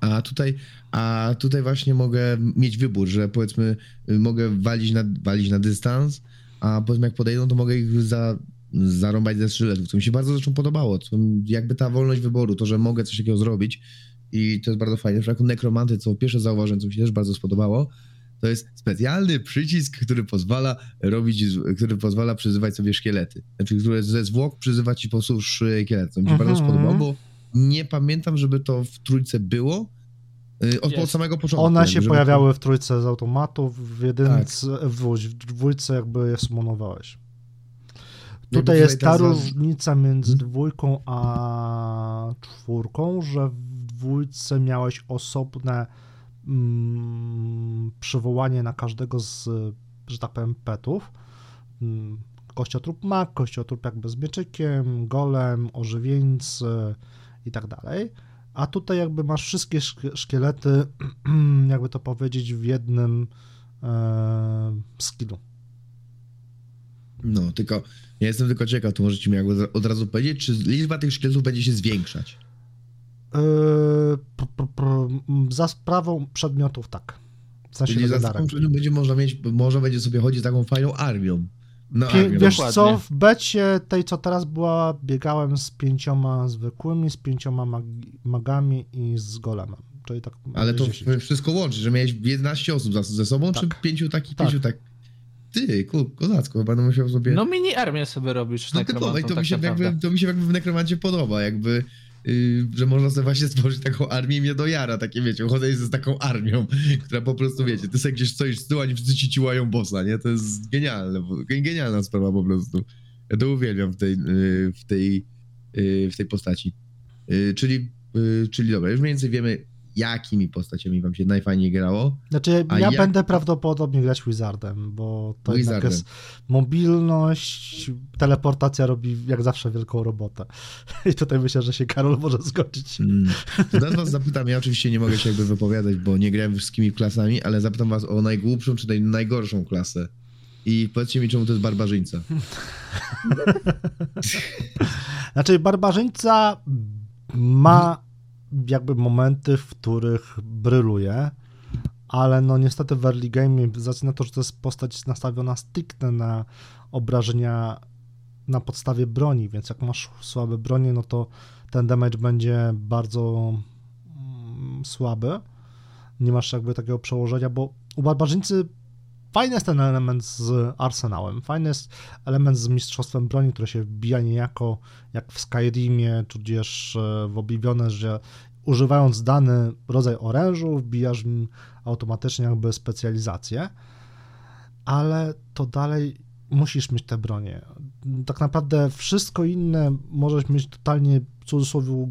A tutaj, a tutaj właśnie mogę mieć wybór, że powiedzmy mogę walić na, walić na dystans, a powiedzmy jak podejdą, to mogę ich za, zarąbać ze strzeletów, co mi się bardzo zresztą podobało. To jakby ta wolność wyboru, to, że mogę coś takiego zrobić, i to jest bardzo fajne. W przypadku Nekromanty, co pierwsze zauważyłem, co mi się też bardzo spodobało, To jest specjalny przycisk, który pozwala robić, który pozwala przyzywać sobie szkielety. Znaczy, które ze zwłok przyzywa ci po prostu szkielet. To mi się Mhm. bardzo spodobało, bo nie pamiętam, żeby to w trójce było. y, Od, od samego początku. One się pojawiały w trójce z automatów, w jedynce, Tak. w, dwój- w dwójce jakby je sumonowałeś. Jakby Tutaj jest ta różnica między Mhm. dwójką a czwórką, że w dwójce miałeś osobne mm, przywołanie na każdego z, że tak powiem, petów. Mm, Kościotrup mak, kościotrup jakby z mieczykiem, golem, ożywieńcy i tak dalej. A tutaj jakby masz wszystkie szk- szkielety, jakby to powiedzieć, w jednym e, skillu. No, tylko ja jestem tylko ciekaw, to możecie mi jakby od razu powiedzieć, czy liczba tych szkieletów będzie się zwiększać? Za sprawą przedmiotów, tak. W sensie Czyli za legendarek. taką przedmiot będzie można mieć, można będzie sobie chodzić z taką fajną armią. No, Pie, wiesz dokładnie. co, w becie tej, co teraz była, biegałem z pięcioma zwykłymi, z pięcioma magi, magami i z golemem. Czyli tak Ale to 10. wszystko łączy, że miałeś 11 osób za- ze sobą, czy Tak. pięciu takich, Tak. pięciu tak? Ty, ko, kozacko, chyba będę musiał sobie... No mini armię sobie robisz No typowo, i to, mi tak się naprawdę. jakby, to mi się jakby w nekromancie podoba, jakby, yy, że można sobie właśnie stworzyć taką armię i mnie do jara, takie wiecie, chodzę z taką armią, która po prostu, wiecie, ty sobie gdzieś stoisz z tyłu, a nie wszyscy ci ciłają bossa, nie? To jest genialne, genialna sprawa po prostu. Ja to uwielbiam w tej, yy, w tej, yy, w tej postaci. Czyli, czyli dobra, już mniej więcej wiemy, jakimi postaciami wam się najfajniej grało. Znaczy, ja jak- będę prawdopodobnie grać Wizardem, bo to jednak Wizardem. jest mobilność, teleportacja robi jak zawsze wielką robotę. I tutaj myślę, że się Karol może zgodzić. Mm. To Teraz was zapytam, ja oczywiście nie mogę się jakby wypowiadać, bo nie grałem wszystkimi klasami, ale zapytam was o najgłupszą czy naj, najgorszą klasę. I powiedzcie mi, czemu to jest barbarzyńca. Znaczy, barbarzyńca ma jakby momenty, w których bryluje, ale no niestety w early game, z racji na to, że to jest postać nastawiona stricte na obrażenia na podstawie broni, więc jak masz słabe bronie, no to ten damage będzie bardzo mm, słaby. Nie masz jakby takiego przełożenia, bo u barbarzyńcy fajny jest ten element z arsenałem, fajny jest element z mistrzostwem broni, które się wbija niejako jak w Skyrimie, tudzież e, w Oblivione, że używając dany rodzaj orężu, wbijasz automatycznie jakby specjalizację, ale to dalej musisz mieć te bronie. Tak naprawdę wszystko inne możesz mieć totalnie w cudzysłowie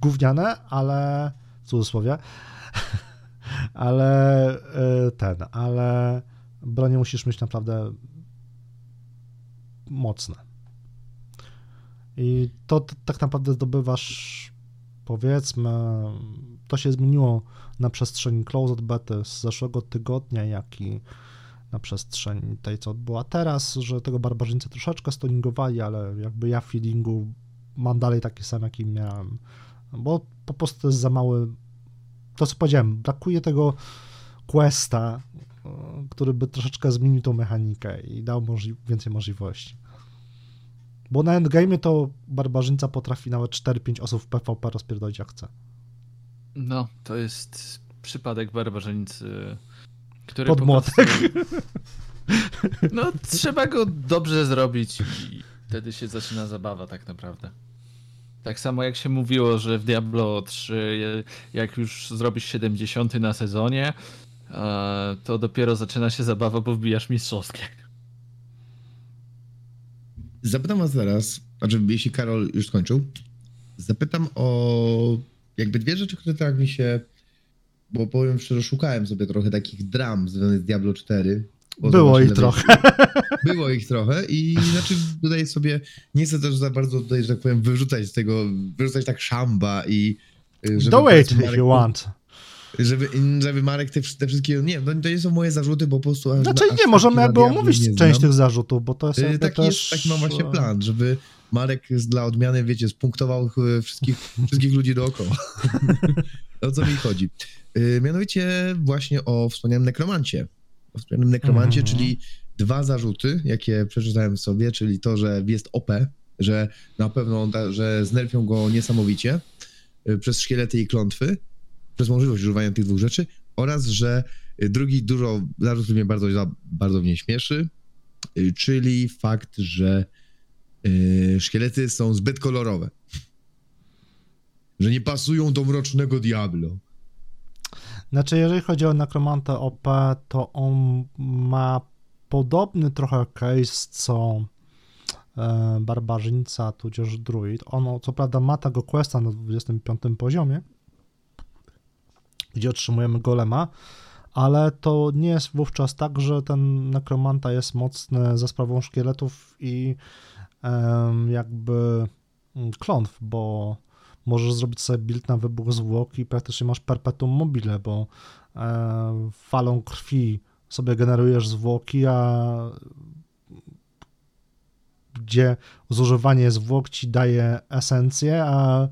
gówniane, ale w cudzysłowie, ale e, ten, ale bronie musisz mieć naprawdę mocne. I to tak naprawdę zdobywasz, powiedzmy, to się zmieniło na przestrzeni Closed Bety z zeszłego tygodnia, jak i na przestrzeni tej, co była teraz, że tego barbarzyńcy troszeczkę stoningowali, ale jakby ja feelingu mam dalej taki sam, jaki miałem, bo po prostu to jest za mały, to co powiedziałem, brakuje tego questa, który by troszeczkę zmienił tą mechanikę i dał możli- więcej możliwości. Bo na endgame to barbarzyńca potrafi nawet 4-5 osób w PvP rozpierdolić jak chce. No, to jest przypadek barbarzyńcy, który Pod po młotek. prostu- No, trzeba go dobrze zrobić i wtedy się zaczyna zabawa tak naprawdę. Tak samo jak się mówiło, że w Diablo 3, jak już zrobisz 70 na sezonie, e, to dopiero zaczyna się zabawa, bo wbijasz mistrzowskie. Zapytam was teraz, znaczy jeśli Karol już skończył, zapytam o jakby dwie rzeczy, które tak mi się, bo powiem szczerze, szukałem sobie trochę takich dram związanych z Diablo 4. bo Było ich trochę. Było ich trochę i znaczy tutaj sobie, nie chcę też za bardzo tutaj, że tak powiem, wyrzucać z tego, wyrzucać tak szamba i y, Do it if you want. Żeby, żeby Marek te, te wszystkie, nie, no, to nie są moje zarzuty, bo po prostu... aż- Znaczy nie, możemy jakby omówić część znam. tych zarzutów, bo to jest Taki, też... jest, taki mam właśnie e, plan, żeby Marek dla odmiany, wiecie, spunktował e, wszystkich, wszystkich ludzi dookoła. o co mi chodzi? Y, Mianowicie właśnie o wspomnianym nekromancie. O wspomnianym nekromancie, Mhm. czyli dwa zarzuty, jakie przeczytałem sobie, czyli to, że jest OP, że na pewno, że znerfią go niesamowicie y, przez szkielety i klątwy przez możliwość używania tych dwóch rzeczy oraz, że y, drugi dużo zarzut, który mnie bardzo, bardzo mnie śmieszy, y, czyli fakt, że y, szkielety są zbyt kolorowe. Że nie pasują do mrocznego Diablo. Znaczy, jeżeli chodzi o Necromanta OP, to on ma podobny trochę case co e, Barbarzyńca, tudzież Druid. Ono, co prawda, ma tego questa na 25 poziomie, gdzie otrzymujemy golema, ale to nie jest wówczas tak, że ten Necromanta jest mocny za sprawą szkieletów i jakby mm, klątw, bo możesz zrobić sobie build na wybuch zwłok i praktycznie masz perpetuum mobile, bo e, falą krwi sobie generujesz zwłoki, a gdzie zużywanie zwłok ci daje esencję, a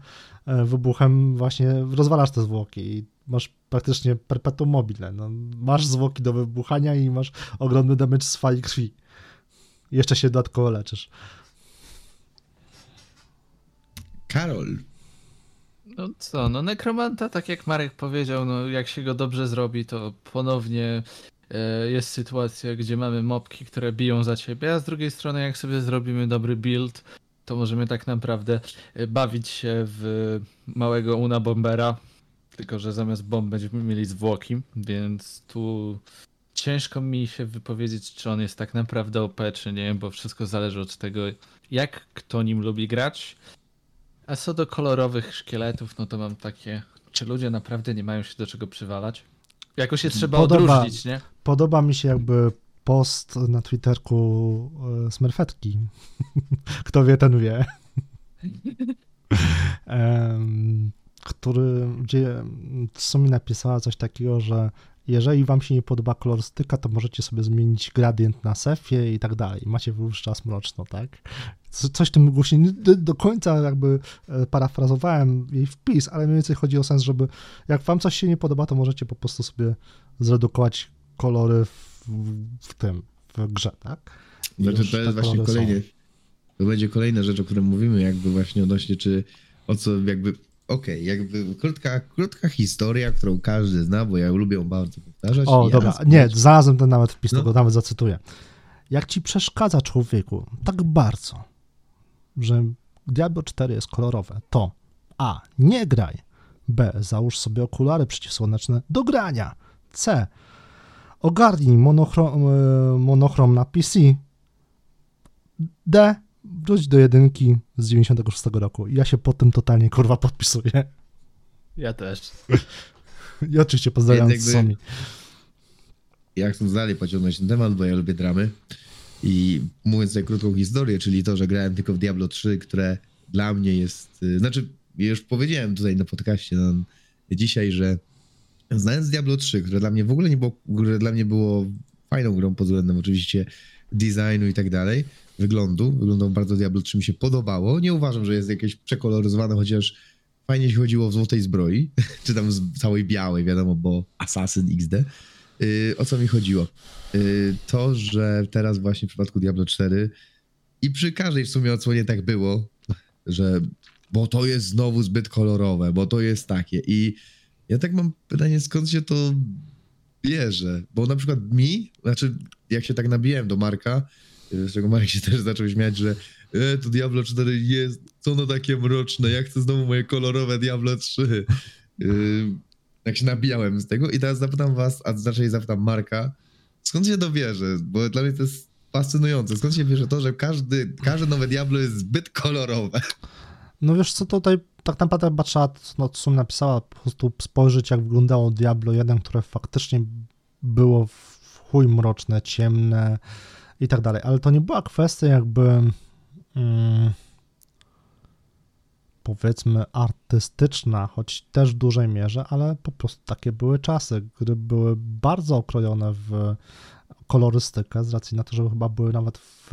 e, wybuchem właśnie rozwalasz te zwłoki. I masz praktycznie perpetuum mobile. No, masz zwłoki do wybuchania i masz ogromny damage z fali krwi. Jeszcze się dodatkowo leczysz. Karol, No co, no Nekromanta, tak jak Marek powiedział, no jak się go dobrze zrobi, to ponownie e, jest sytuacja, gdzie mamy mopki, które biją za ciebie, a z drugiej strony jak sobie zrobimy dobry build, to możemy tak naprawdę e, bawić się w małego Una Bombera, tylko że zamiast bomb będziemy mieli zwłoki, więc tu ciężko mi się wypowiedzieć, czy on jest tak naprawdę OP, czy nie, bo wszystko zależy od tego, jak kto nim lubi grać. A co do kolorowych szkieletów, no to mam takie, czy ludzie naprawdę nie mają się do czego przywalać? Jakoś się trzeba Podoba- odróżnić, nie? Podoba mi się jakby post na Twitterku e, Smurfetki. Kto wie, ten wie. który, gdzie Sumi napisała coś takiego, że jeżeli wam się nie podoba kolorystyka, to możecie sobie zmienić gradient na sefie i tak dalej. Macie wówczas mroczno, tak? Co- Coś w tym głosie, nie do, końca jakby e, parafrazowałem jej wpis, ale mniej więcej chodzi o sens, żeby jak wam coś się nie podoba, to możecie po prostu sobie zredukować kolory w, w tym, w grze, tak? I Znaczy, to jest właśnie kolory są. kolejny. To będzie kolejna rzecz, o której mówimy, jakby właśnie odnośnie, czy o co jakby. Okej, jakby krótka, krótka historia, którą każdy zna, bo ja lubię ją bardzo powtarzać. O, dobra, nie, znalazłem ten nawet wpis, No. go nawet zacytuję. Jak ci przeszkadza człowieku tak bardzo, że Diablo 4 jest kolorowe, to A. Nie graj. B. Załóż sobie okulary przeciwsłoneczne do grania. C. Ogarnij monochrom, e, monochrom na PC. D. Wróć do jedynki z 96 roku. Ja się po tym totalnie kurwa podpisuję. Ja też. I oczywiście pozdrawiam Więc z jakby- Sony. ja chcę dalej pociągnąć ten temat, bo ja lubię dramy. I mówiąc tutaj krótką historię, czyli to, że grałem tylko w Diablo 3, które dla mnie jest. y, Znaczy, już powiedziałem tutaj na podcaście no, dzisiaj, że znając Diablo 3, które dla mnie w ogóle nie było, które dla mnie było fajną grą pod względem oczywiście designu i tak dalej, wyglądu, wyglądał bardzo Diablo 3 mi się podobało. Nie uważam, że jest jakieś przekoloryzowane, chociaż fajnie się chodziło w złotej zbroi, czy tam z całej białej, wiadomo, bo Assassin XD. Yy, o co mi chodziło? Yy, to, że teraz właśnie w przypadku Diablo 4 i przy każdej w sumie odsłonie tak było, że bo to jest znowu zbyt kolorowe, bo to jest takie i ja tak mam pytanie, skąd się to bierze? Bo na przykład mi, znaczy jak się tak nabiłem do Marka, yy, z czego Marek się też zaczął śmiać, że e, to Diablo 4 jest, co ono takie mroczne, ja chcę znowu moje kolorowe Diablo 3. Yy, jak się nabijałem z tego i teraz zapytam was, a znaczy zapytam Marka, skąd się to bierze? Bo dla mnie to jest fascynujące. Skąd się bierze to, że każdy, każde nowe Diablo jest zbyt kolorowe? No wiesz co, tutaj tak naprawdę chyba trzeba, no co napisała, po prostu spojrzeć jak wyglądało Diablo 1, które faktycznie było w chuj mroczne, ciemne i tak dalej, ale to nie była kwestia jakby mm, powiedzmy artystyczna, choć też w dużej mierze, ale po prostu takie były czasy, gdy były bardzo okrojone w kolorystykę, z racji na to, że chyba były nawet w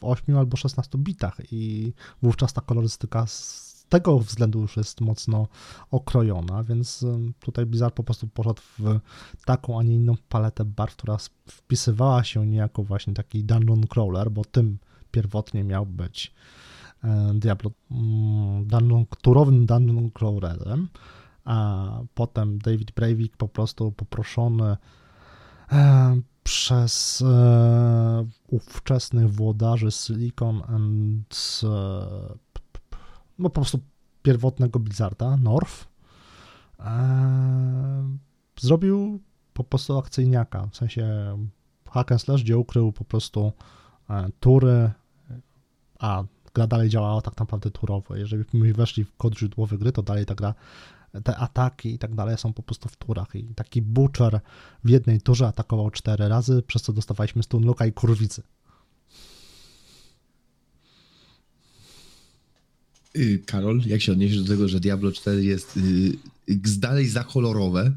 8 albo 16 bitach i wówczas ta kolorystyka z tego względu już jest mocno okrojona, więc tutaj Blizzard po prostu poszedł w taką, a nie inną paletę barw, która wpisywała się niejako właśnie taki dungeon crawler, bo tym pierwotnie miał być e, Diablo, mm, dungeon, turowym dungeon crawlerem, a potem David Breivik po prostu poproszony e, przez e, ówczesnych włodarzy Silicon and e, no po prostu pierwotnego Blizzarda, North, e, zrobił po prostu akcyjniaka, w sensie hack and slash, gdzie ukrył po prostu e, tury, a gra dalej działała tak naprawdę turowo. Jeżeli weszli w kod źródłowy gry, to dalej ta gra, te ataki i tak dalej są po prostu w turach. I taki Butcher w jednej turze atakował cztery razy, przez co dostawaliśmy stunlooka i kurwicy. Y, Karol, jak się odniesiesz do tego, że Diablo 4 jest y, dalej za kolorowe?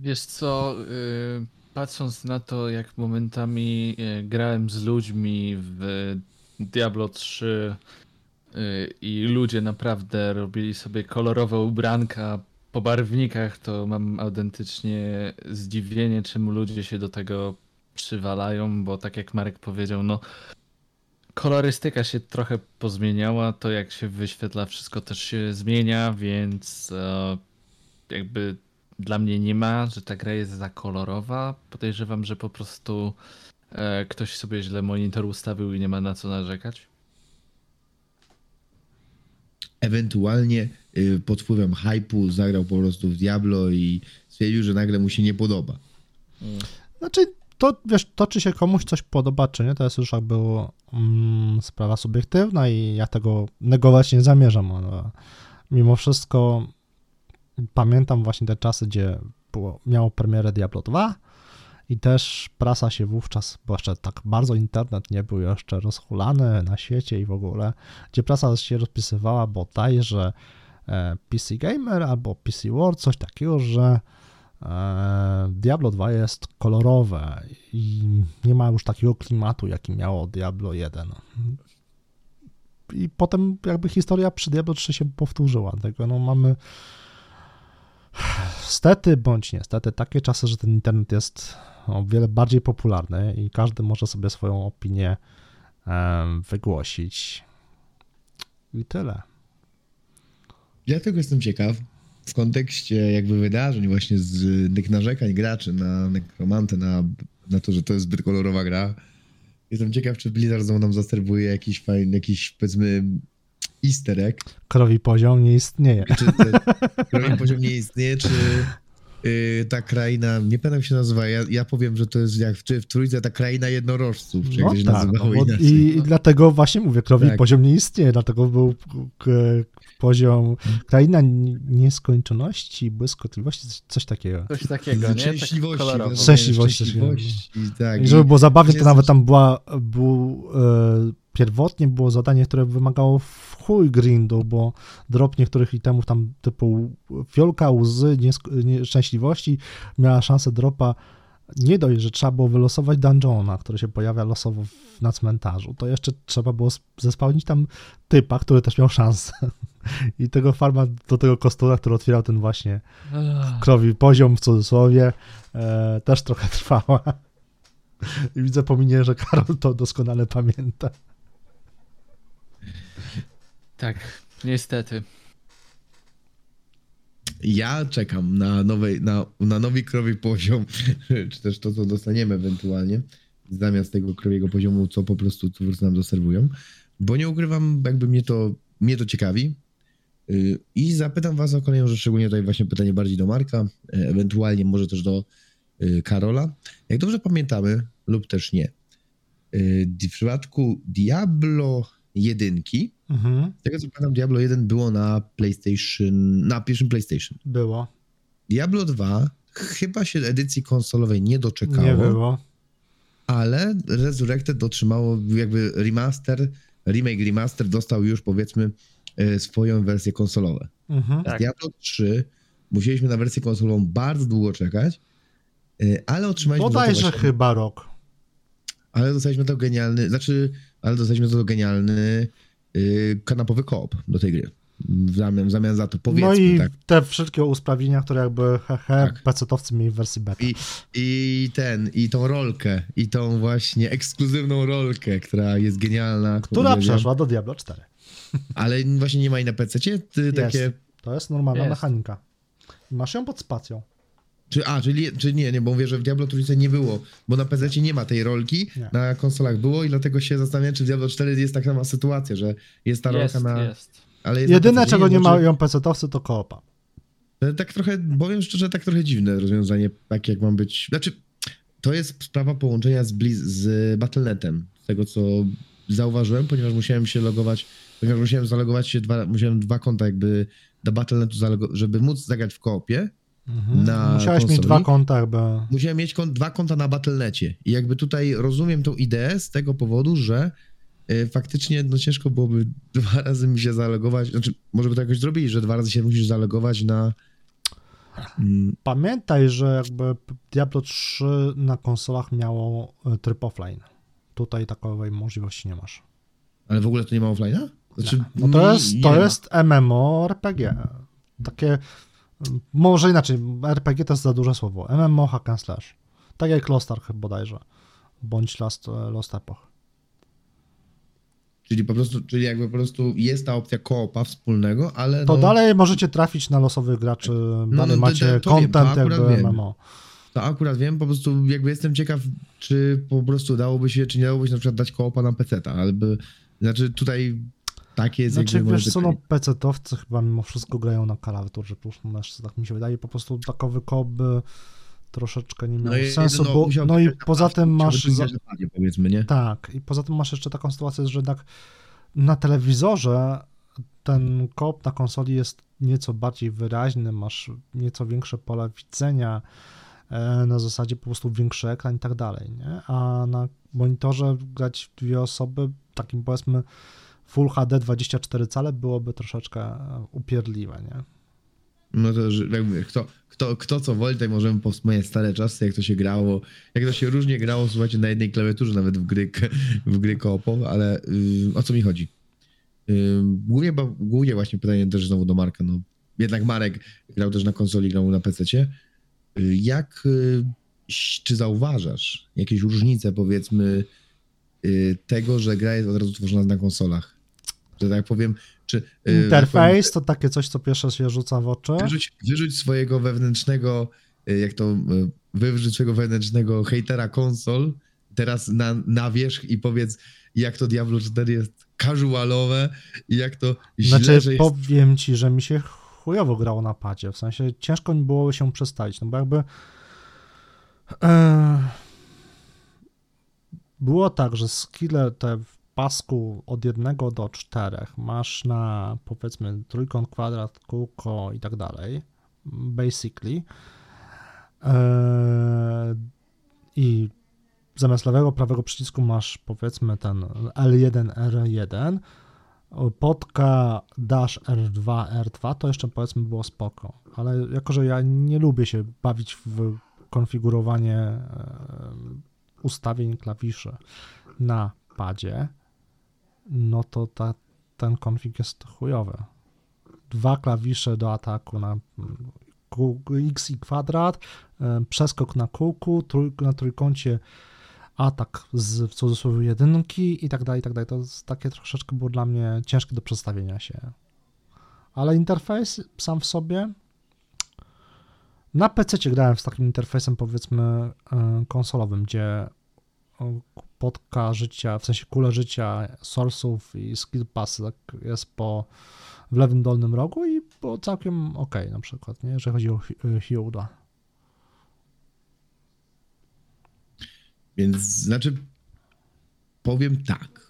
Wiesz co, y, patrząc na to, jak momentami y, grałem z ludźmi w Diablo 3 y, i ludzie naprawdę robili sobie kolorowe ubranka po barwnikach, to mam autentycznie zdziwienie, czemu ludzie się do tego przywalają, bo tak jak Marek powiedział, no kolorystyka się trochę pozmieniała, to jak się wyświetla wszystko też się zmienia, więc e, jakby dla mnie nie ma, że ta gra jest za kolorowa. Podejrzewam, że po prostu e, ktoś sobie źle monitor ustawił i nie ma na co narzekać. Ewentualnie y, pod wpływem hypu zagrał po prostu w Diablo i stwierdził, że nagle mu się nie podoba. Znaczy, to wiesz, to czy się komuś coś podoba, czy nie, to jest już jakby mm, sprawa subiektywna i ja tego negować nie zamierzam, ale mimo wszystko pamiętam właśnie te czasy, gdzie było, miało premierę Diablo 2 i też prasa się wówczas, bo jeszcze tak bardzo internet nie był jeszcze rozhulany na świecie i w ogóle, gdzie prasa się rozpisywała bodajże e, PC Gamer albo PC World, coś takiego, że e, Diablo 2 jest kolorowe i nie ma już takiego klimatu, jaki miało Diablo 1. I potem jakby historia przy Diablo 3 się powtórzyła, tego no mamy stety bądź niestety takie czasy, że ten internet jest o wiele bardziej popularny i każdy może sobie swoją opinię wygłosić. I tyle. Dlatego jestem ciekaw w kontekście jakby wydarzeń właśnie z tych narzekań graczy na Necromantę, na, na to, że to jest zbyt kolorowa gra. Jestem ciekaw, czy Blizzard znowu nam zaserwuje jakiś fajny, jakiś powiedzmy easter egg, Krowi poziom nie istnieje. czy ten poziom nie istnieje, czy ta kraina, nie pamiętam się nazywa, ja, ja powiem, że to jest jak w, w trójce ta kraina jednorożców, czy No tak, nazywało bo inaczej. i, i dlatego właśnie mówię, krowi Tak. poziom nie istnieje, dlatego był k, poziom kraina nieskończoności, błyskotliwości, coś, coś takiego. Coś takiego, nie? Tak Szczęśliwości. wiadomo, Szczęśliwości, szczęśliwości, tak. I żeby było zabawnie, to nawet tam była, był, e, pierwotnie było zadanie, które wymagało w chuj grindu, bo drop niektórych itemów tam typu fiolka, łzy, nieszczęśliwości miała szansę dropa nie dość, że trzeba było wylosować dungeona, który się pojawia losowo w, na cmentarzu, to jeszcze trzeba było sp- zespałnić tam typa, który też miał szansę. I tego farma do tego kostura, który otwierał ten właśnie krowi poziom w cudzysłowie, e, też trochę trwała. I widzę po minie, że Karol to doskonale pamięta. Tak, niestety. Ja czekam na, nowej, na, na nowy krowi poziom, czy też to, co dostaniemy ewentualnie, zamiast tego krowiego poziomu, co po prostu twórcy nam doserwują, bo nie ukrywam, jakby mnie to, mnie to ciekawi. Yy, I zapytam was o kolejną rzecz, szczególnie tutaj właśnie pytanie bardziej do Marka, e, ewentualnie może też do yy, Karola. Jak dobrze pamiętamy, lub też nie, w przypadku Diablo 1, Mhm, z tego co pamiętam, Diablo 1 było na PlayStation, na pierwszym PlayStation. było. Diablo 2 chyba się edycji konsolowej nie doczekało, Nie było. ale Resurrected otrzymało jakby remaster, remake remaster dostał już powiedzmy e, swoją wersję konsolową. Mhm. Tak. Diablo 3 musieliśmy na wersję konsolową bardzo długo czekać, e, ale otrzymaliśmy Bodajże właśnie, chyba rok. ale dostaliśmy to genialny, znaczy, ale dostaliśmy za to genialny y, kanapowy koop do tej gry. W zamian, w zamian za to powiedzmy, No i tak. te wszystkie usprawnienia, które jakby he, he, Tak. pecetowcy mieli w wersji beta. I, I ten, i tą rolkę, i tą właśnie ekskluzywną rolkę, która jest genialna. która przeszła do Diablo 4. Ale właśnie nie ma i na PC. Takie. To jest normalna Jest. mechanika. Masz ją pod spacją. Czy, a, czyli, czy nie, nie, bo mówię, że w Diablo trójce nie było, bo na PC nie ma tej rolki, Nie. na konsolach było i dlatego się zastanawiam, czy w Diablo 4 jest taka sama sytuacja, że jest ta Jest, rolka na... jest. Ale jest na Jedyne, PC, czego nie znaczy- mają PC-towcy, to koopa. Ale Tak trochę, powiem szczerze, tak trochę dziwne rozwiązanie, tak jak mam być. Znaczy, to jest sprawa połączenia z, Blizz, z Battle.netem, z tego co zauważyłem, ponieważ musiałem się logować, ponieważ musiałem zalogować się, dwa, musiałem dwa konta jakby do Battle.netu, zalogo- żeby móc zagrać w koopie, Mhm. Na Musiałeś mieć konsoli? dwa konta, jakby. musiałem mieć dwa konta na Battle.necie. I jakby tutaj rozumiem tą ideę z tego powodu, że y, faktycznie no ciężko byłoby dwa razy mi się zalogować, znaczy może by to jakoś zrobili, że dwa razy się musisz zalogować na... Mm, Pamiętaj, że jakby Diablo 3 na konsolach miało e, tryb offline. Tutaj takowej możliwości nie masz. Ale w ogóle to nie ma offline'a? Znaczy, No to jest, to jest MMORPG. Takie, może inaczej, RPG to jest za duże słowo. MMO hack and slash. Tak jak Lost Ark bodajże. Bądź Lost, Lost Epoch. Czyli po prostu, czyli jakby po prostu jest ta opcja koopa wspólnego, ale To no, dalej możecie trafić na losowych graczy, dalej no, macie wiem, content akurat jakby wiem. MMO. to akurat wiem, po prostu jakby jestem ciekaw, czy po prostu dałoby się, czy nie dałoby się na przykład dać koopa na PC-ta, albo, znaczy tutaj takie jest Znaczy, jakby wiesz co, no. PC-towcy chyba mimo wszystko grają na klawiaturze plus myszce, tak mi się wydaje. Po prostu takowy koop by troszeczkę nie miał i- sensu, no, bo, no i poza tym masz... Za, powiedzmy, nie? tak, i poza tym masz jeszcze taką sytuację, że jednak na telewizorze ten koop na konsoli jest nieco bardziej wyraźny, masz nieco większe pole widzenia, e, na zasadzie po prostu większy ekran i tak dalej, nie? A na monitorze grać dwie osoby, takim powiedzmy Full HD 24 cale byłoby troszeczkę e, upierdliwe, nie? No to, że jakby kto, kto, kto co woli, tutaj możemy powspominać stare czasy, jak to się grało, jak to się różnie grało, słuchajcie, na jednej klawiaturze, nawet w gry, w gry koopowe, ale y, o co mi chodzi? Y, głównie, bo- głównie właśnie pytanie też znowu do Marka, no jednak Marek grał też na konsoli, grał na PC-cie. Y, Jak, y, czy zauważasz jakieś różnice, powiedzmy, y, tego, że gra jest od razu tworzona na konsolach? Że tak powiem, czy... y, tak powiem, Interfejs to takie coś, co pierwsze się rzuca w oczy. Wyrzuć, wyrzuć swojego wewnętrznego, y, jak to, y, wyrzuć swojego wewnętrznego hejtera konsol teraz na, na wierzch i powiedz, jak to Diablo 4 jest casualowe i jak to źle, Znaczy, jest... powiem ci, że mi się chujowo grało na padzie, w sensie ciężko mi było się przestawić, no bo jakby e, było tak, że skille te pasku od jednego do czterech. Masz na powiedzmy trójkąt, kwadrat, kółko i tak dalej, basically. E, i zamiast lewego, prawego przycisku masz powiedzmy ten L1, R1 podka dash R2, R2 to jeszcze powiedzmy było spoko, ale jako, że ja nie lubię się bawić w konfigurowanie e, ustawień klawiszy na padzie, no to ta, ten konfig jest chujowy. Dwa klawisze do ataku na mm, X i kwadrat, e, przeskok na kółku, na trójkącie atak z w cudzysłowie jedynki i tak dalej, i tak dalej. To takie troszeczkę było dla mnie ciężkie do przedstawienia się. Ale interfejs sam w sobie. Na PC grałem z takim interfejsem powiedzmy e, konsolowym, gdzie podka życia, w sensie kule życia, source'ów i skill passy tak jest po w lewym dolnym rogu i było całkiem ok na przykład, nie? jeżeli chodzi o Hi- Hiuda. Więc, znaczy, powiem tak.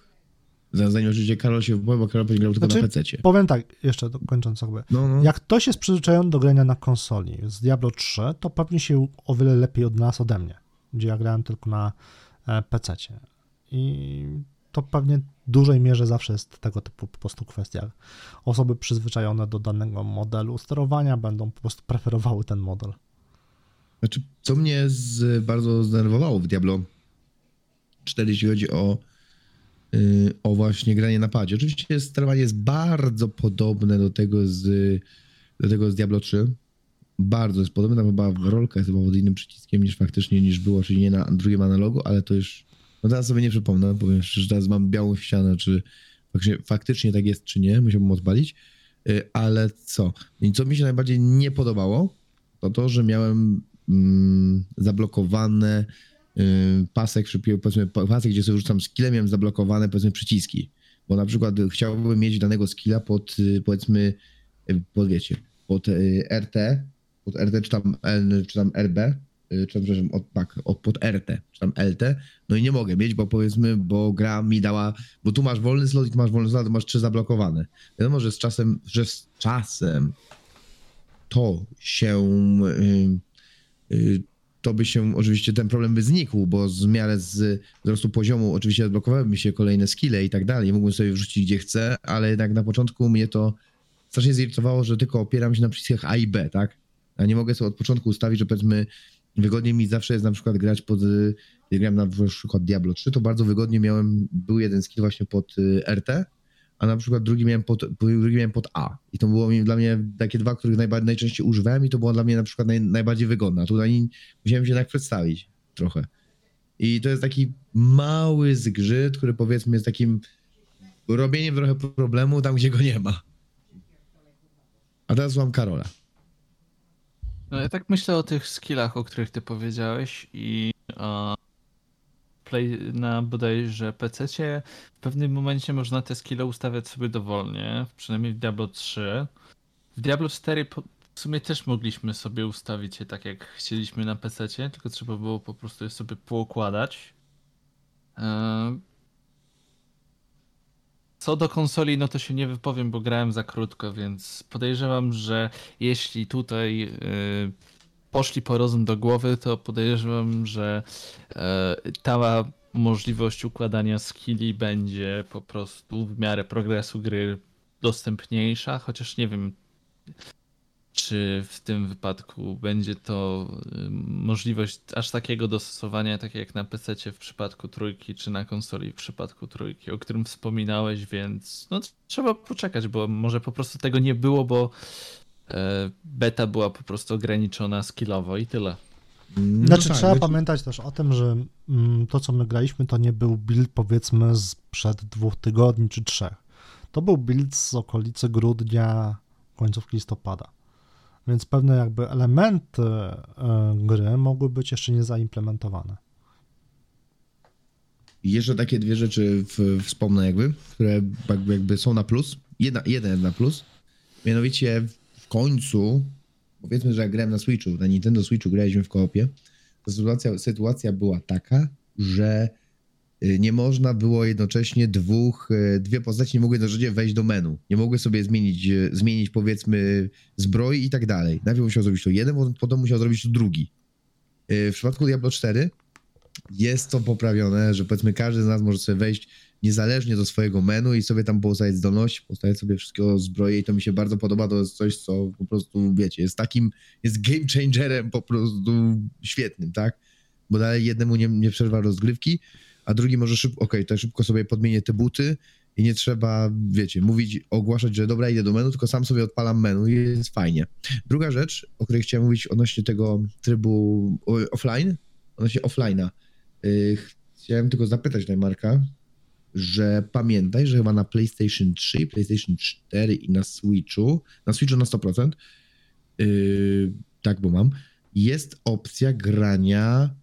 Zanim oczywiście Karol się wypowie, bo Karol będzie grał tylko Znaczy, na PC-cie. Powiem tak, jeszcze dokończąc jakby. No, no. Jak ktoś jest przyzwyczajony do grania na konsoli z Diablo 3, to pewnie się o wiele lepiej odnalazł ode mnie, gdzie ja grałem tylko na PC. I to pewnie w dużej mierze zawsze jest tego typu po prostu kwestia. Osoby przyzwyczajone do danego modelu sterowania będą po prostu preferowały ten model. Znaczy, co mnie z, bardzo zdenerwowało w Diablo 4, jeśli chodzi o, yy, o właśnie granie na padzie. Oczywiście sterowanie jest bardzo podobne do tego z, do tego z Diablo 3. Bardzo jest podobne, tam chyba rolka jest chyba pod innym przyciskiem niż faktycznie niż było, czyli nie na drugim analogu, ale to już, no teraz sobie nie przypomnę, powiem szczerze, teraz mam białą ścianę, czy faktycznie, faktycznie tak jest czy nie, musiałbym odpalić, y, ale co? I co mi się najbardziej nie podobało, to to, że miałem mm, zablokowane y, pasek, powiedzmy pasek, gdzie sobie rzucam skillem, miałem zablokowane powiedzmy przyciski, bo na przykład chciałbym mieć danego skilla pod y, powiedzmy, pod wiecie, pod RT, pod RT czy tam, L, czy tam RB, czy tam, przepraszam, od, tak, od, pod RT, czy tam LT, no i nie mogę mieć, bo powiedzmy, bo gra mi dała, bo tu masz wolny slot i tu masz wolny slot, masz trzy zablokowane. Wiadomo, że z czasem, że z czasem to się, yy, yy, to by się, oczywiście ten problem by znikł, bo z miarę z wzrostu poziomu oczywiście odblokowały mi się kolejne skille i tak dalej, mógłbym sobie wrzucić gdzie chcę, ale jednak na początku mnie to strasznie zirytowało, że tylko opieram się na przyciskach A i B, tak? A nie mogę sobie od początku ustawić, że powiedzmy wygodnie mi zawsze jest na przykład grać pod, jak grałem na przykład Diablo 3, to bardzo wygodnie miałem, był jeden skill właśnie pod y, RT, a na przykład drugi miałem pod, drugi miałem pod A. I to było dla mnie takie dwa, których najbardziej, najczęściej używałem i to było dla mnie na przykład naj, najbardziej wygodne. Tutaj musiałem się jednak przedstawić trochę. I to jest taki mały zgrzyt, który powiedzmy jest takim robieniem trochę problemu tam, gdzie go nie ma. A teraz mam Karola. No ja tak myślę o tych skillach, o których ty powiedziałeś i o play na bodajże PC w pewnym momencie można te skille ustawiać sobie dowolnie, przynajmniej w Diablo 3. W Diablo 4 w sumie też mogliśmy sobie ustawić je tak jak chcieliśmy na PC, tylko trzeba było po prostu je sobie poukładać. E, co do konsoli, no to się nie wypowiem, bo grałem za krótko, więc podejrzewam, że jeśli tutaj yy, poszli po rozum do głowy, to podejrzewam, że yy, ta możliwość układania skilli będzie po prostu w miarę progresu gry dostępniejsza, chociaż nie wiem, czy w tym wypadku będzie to y, możliwość aż takiego dostosowania, tak jak na PC w przypadku trójki, czy na konsoli w przypadku trójki, o którym wspominałeś, więc no, trzeba poczekać, bo może po prostu tego nie było, bo e, beta była po prostu ograniczona skillowo i tyle. No znaczy, tak, trzeba pamiętać też o tym, że mm, to, co my graliśmy, to nie był build powiedzmy sprzed dwóch tygodni czy trzech. To był build z okolicy grudnia, końcówki listopada więc pewne jakby elementy e, gry mogły być jeszcze nie zaimplementowane. Jeszcze takie dwie rzeczy w, wspomnę jakby, które jakby, jakby są na plus. Jedna, jeden na plus. Mianowicie w końcu, powiedzmy, że jak grałem na Switchu, na Nintendo Switchu graliśmy w koopie, to sytuacja, sytuacja była taka, że nie można było jednocześnie dwóch, y, dwie postaci nie mogły jednocześnie wejść do menu. Nie mogły sobie zmienić, y, zmienić powiedzmy zbroi i tak dalej. Najpierw musiał zrobić to jeden, potem musiał zrobić to drugi. W przypadku Diablo 4 jest to poprawione, że powiedzmy każdy z nas może sobie wejść niezależnie do swojego menu i sobie tam postawić zdolności, postawić sobie wszystkiego zbroje i to mi się bardzo podoba, to jest coś, co po prostu, wiecie, jest takim, jest game changerem po prostu świetnym, tak? Bo dalej jednemu nie, nie przerwa rozgrywki, a drugi może szybko, okej, okay, to szybko sobie podmienię te buty i nie trzeba, wiecie, mówić, ogłaszać, że dobra, idę do menu, tylko sam sobie odpalam menu i jest fajnie. Druga rzecz, o której chciałem mówić odnośnie tego trybu offline, odnośnie offline'a. Yy, chciałem tylko zapytać Najmarka, że pamiętaj, że chyba na PlayStation 3, PlayStation 4 i na Switchu, na Switchu na 100%, yy, tak, bo mam, jest opcja grania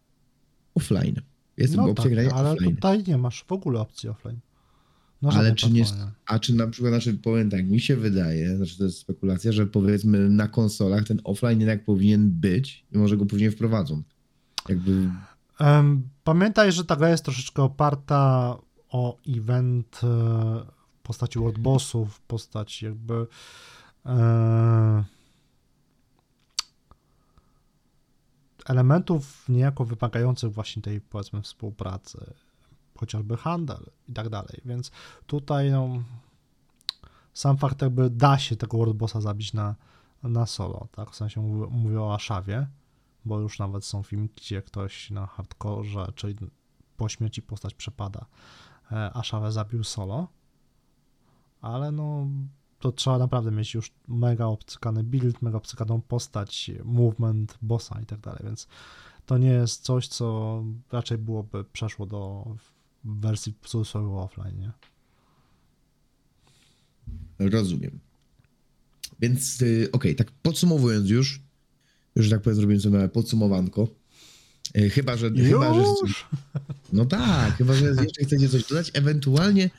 offline. Jest no opcja tak, ale offline. tutaj nie masz w ogóle opcji offline. No ale czy nie, a czy na przykład, znaczy powiem tak, mi się wydaje, znaczy to jest spekulacja, że powiedzmy na konsolach ten offline jednak powinien być i może go później wprowadzą. Jakby... Pamiętaj, że ta gra jest troszeczkę oparta o event e, w postaci world bossów, w postaci jakby e, elementów niejako wymagających właśnie tej, powiedzmy, współpracy, chociażby handel i tak dalej, więc tutaj no, sam fakt jakby da się tego Worldbossa zabić na, na solo, tak, w sensie mówię, mówię o Ashawie, bo już nawet są filmiki, gdzie ktoś na hardcore, czyli po śmierci postać przepada, e, Ashawę zabił solo, ale no to trzeba naprawdę mieć już mega obcykany build, mega obcykaną postać, movement, bossa i tak dalej, więc to nie jest coś, co raczej byłoby przeszło do wersji cudzysłowie offline, nie? Rozumiem. Więc y, okej, tak podsumowując już, już tak powiem, zrobiłem sobie małe podsumowanko. Y, Chyba, że. Chyba, że Już? no tak, chyba, że jeszcze chcecie coś dodać. Ewentualnie,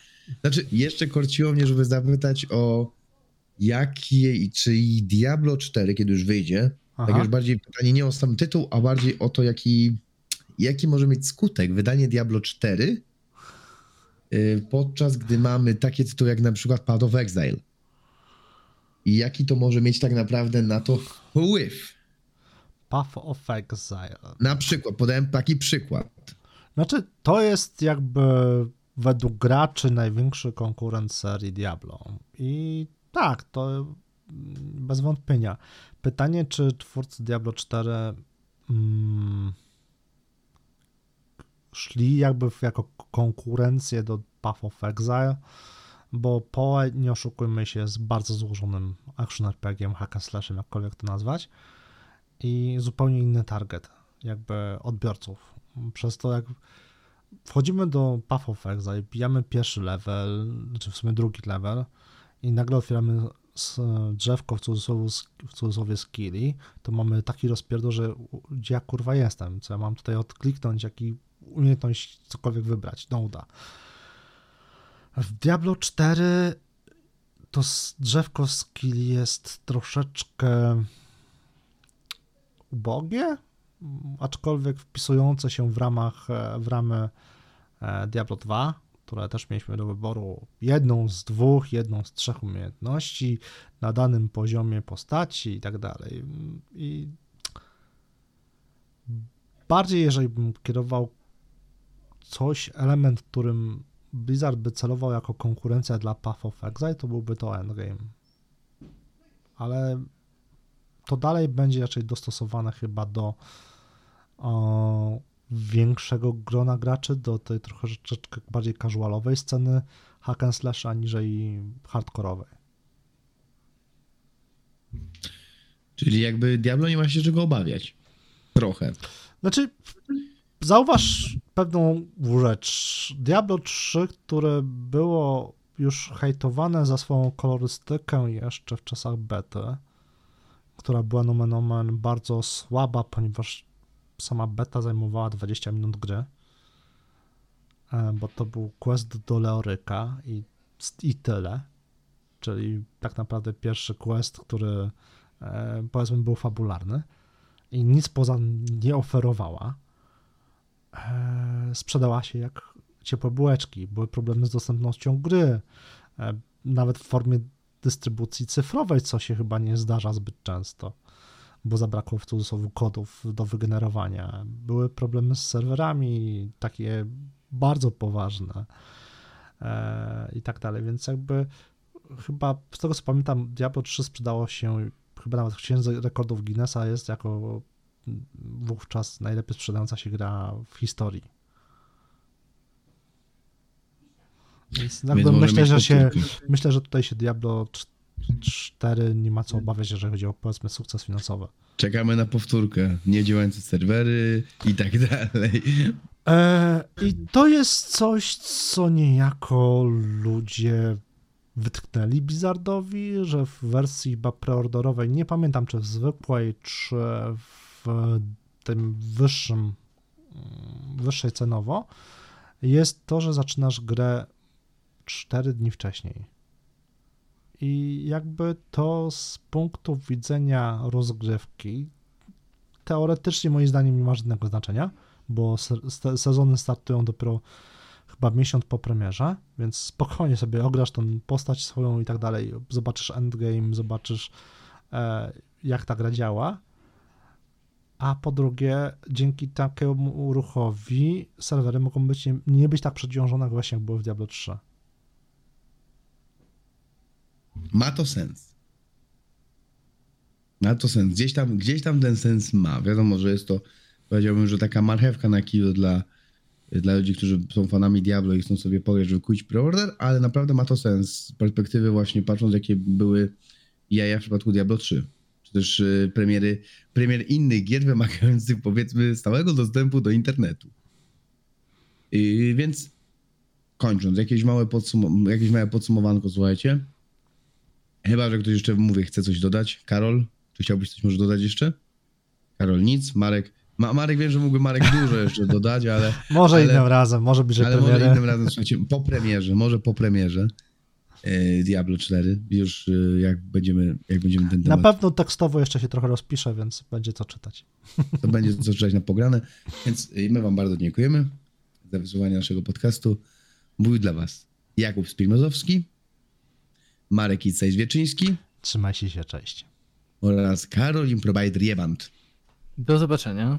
znaczy, jeszcze korciło mnie, żeby zapytać o jakie, czy i Diablo 4, kiedy już wyjdzie, tak Aha. już bardziej pytanie nie o sam tytuł, a bardziej o to, jaki, jaki może mieć skutek wydanie Diablo 4, y, podczas gdy mamy takie tytuły jak na przykład Path of Exile. I jaki to może mieć tak naprawdę na to wpływ. Path of Exile. Na przykład, podałem taki przykład. Znaczy, to jest jakby według graczy największy konkurent serii Diablo. I tak, to mm, bez wątpienia. Pytanie, czy twórcy Diablo 4 mm, szli jakby w- jako konkurencję do Path of Exile, bo PoE, nie oszukujmy się, jest bardzo złożonym action RPG, hack slashem, jakkolwiek to nazwać i zupełnie inny target, jakby odbiorców. Przez to, jak wchodzimy do Path of Exile, bijamy pierwszy level, czy w sumie drugi level i nagle otwieramy s- drzewko w cudzysłowie, w cudzysłowie skilli, to mamy taki rozpierdol, że gdzie ja kurwa jestem, co ja mam tutaj odkliknąć, jaki umiejętność cokolwiek wybrać, no uda. W Diablo 4 to drzewko skilli jest troszeczkę ubogie, aczkolwiek wpisujące się w ramach, e, w ramy e, Diablo 2, które też mieliśmy do wyboru jedną z dwóch, jedną z trzech umiejętności na danym poziomie postaci i tak dalej. I bardziej, jeżeli bym kierował coś, element, którym Blizzard by celował jako konkurencja dla Path of Exile, to byłby to endgame. Ale to dalej będzie raczej dostosowane chyba do o, większego grona graczy, do tej trochę troszeczkę bardziej casualowej sceny hack and slash, aniżeli hardkorowej. Czyli jakby Diablo nie ma się czego obawiać. Trochę. Znaczy, zauważ pewną rzecz. Diablo 3, które było już hejtowane za swoją kolorystykę jeszcze w czasach bety, która była nomen omen bardzo słaba, ponieważ sama beta zajmowała 20 minut gry, e, bo to był quest do Leoryka i, i tyle. Czyli tak naprawdę pierwszy quest, który e, powiedzmy był fabularny i nic poza nie oferowała. E, sprzedała się jak ciepłe bułeczki. Były problemy z dostępnością gry, nawet w formie dystrybucji cyfrowej, co się chyba nie zdarza zbyt często, bo zabrakło w cudzysłowie kodów do wygenerowania. Były problemy z serwerami, takie bardzo poważne e, i tak dalej, więc jakby chyba z tego co pamiętam Diablo 3 sprzedało się chyba nawet w księdze rekordów Guinnessa jest jako wówczas najlepiej sprzedająca się gra w historii. Więc może myślę, że się, myślę, że tutaj się Diablo cz- 4 nie ma co obawiać, jeżeli chodzi o powiedzmy sukces finansowy. Czekamy na powtórkę. Niedziałające serwery i tak dalej. E, I to jest coś, co niejako ludzie wytknęli Blizzardowi, że w wersji chyba preorderowej, nie pamiętam czy w zwykłej, czy w tym wyższym, mm, wyższej cenowo, jest to, że zaczynasz grę 4 dni wcześniej. I jakby to z punktu widzenia rozgrywki, teoretycznie moim zdaniem nie ma żadnego znaczenia, bo se- se- sezony startują dopiero chyba miesiąc po premierze, więc spokojnie sobie ograsz tą postać swoją i tak dalej, zobaczysz endgame, zobaczysz e, jak ta gra działa, a po drugie, dzięki takiemu ruchowi serwery mogą być nie, nie być tak przeciążone jak właśnie jak były w Diablo 3. Ma to sens. Ma to sens. Gdzieś tam, gdzieś tam ten sens ma. Wiadomo, że jest to, powiedziałbym, że taka marchewka na kilo dla, dla ludzi, którzy są fanami Diablo i chcą sobie pograć, żeby kupić preorder, ale naprawdę ma to sens z perspektywy właśnie patrząc, jakie były jaja w przypadku Diablo 3. Czy też y, premiery, premier innych gier wymagających powiedzmy stałego dostępu do internetu. Y, więc kończąc, jakieś małe, podsum- jakieś małe podsumowanko, słuchajcie. Chyba, że ktoś jeszcze, mówię, chce coś dodać. Karol, czy chciałbyś coś może dodać jeszcze? Karol, nic. Marek, Ma, Marek, wiem, że mógłby Marek dużo jeszcze dodać, ale, Może Ale- innym razem, może być, że ale może premierę. innym razem, słuchajcie, po premierze, może po premierze e, Diablo 4, już e, jak będziemy, jak będziemy ten Na temat, pewno tekstowo jeszcze się trochę rozpiszę, więc będzie co czytać. to będzie co czytać na pograne, więc e, my wam bardzo dziękujemy za wysłuchanie naszego podcastu. Mówił dla was Jakub Spilmozowski, Marek Icejs-Wieczyński Trzymajcie się, cześć. oraz Karol Improvider Jeband. Do zobaczenia.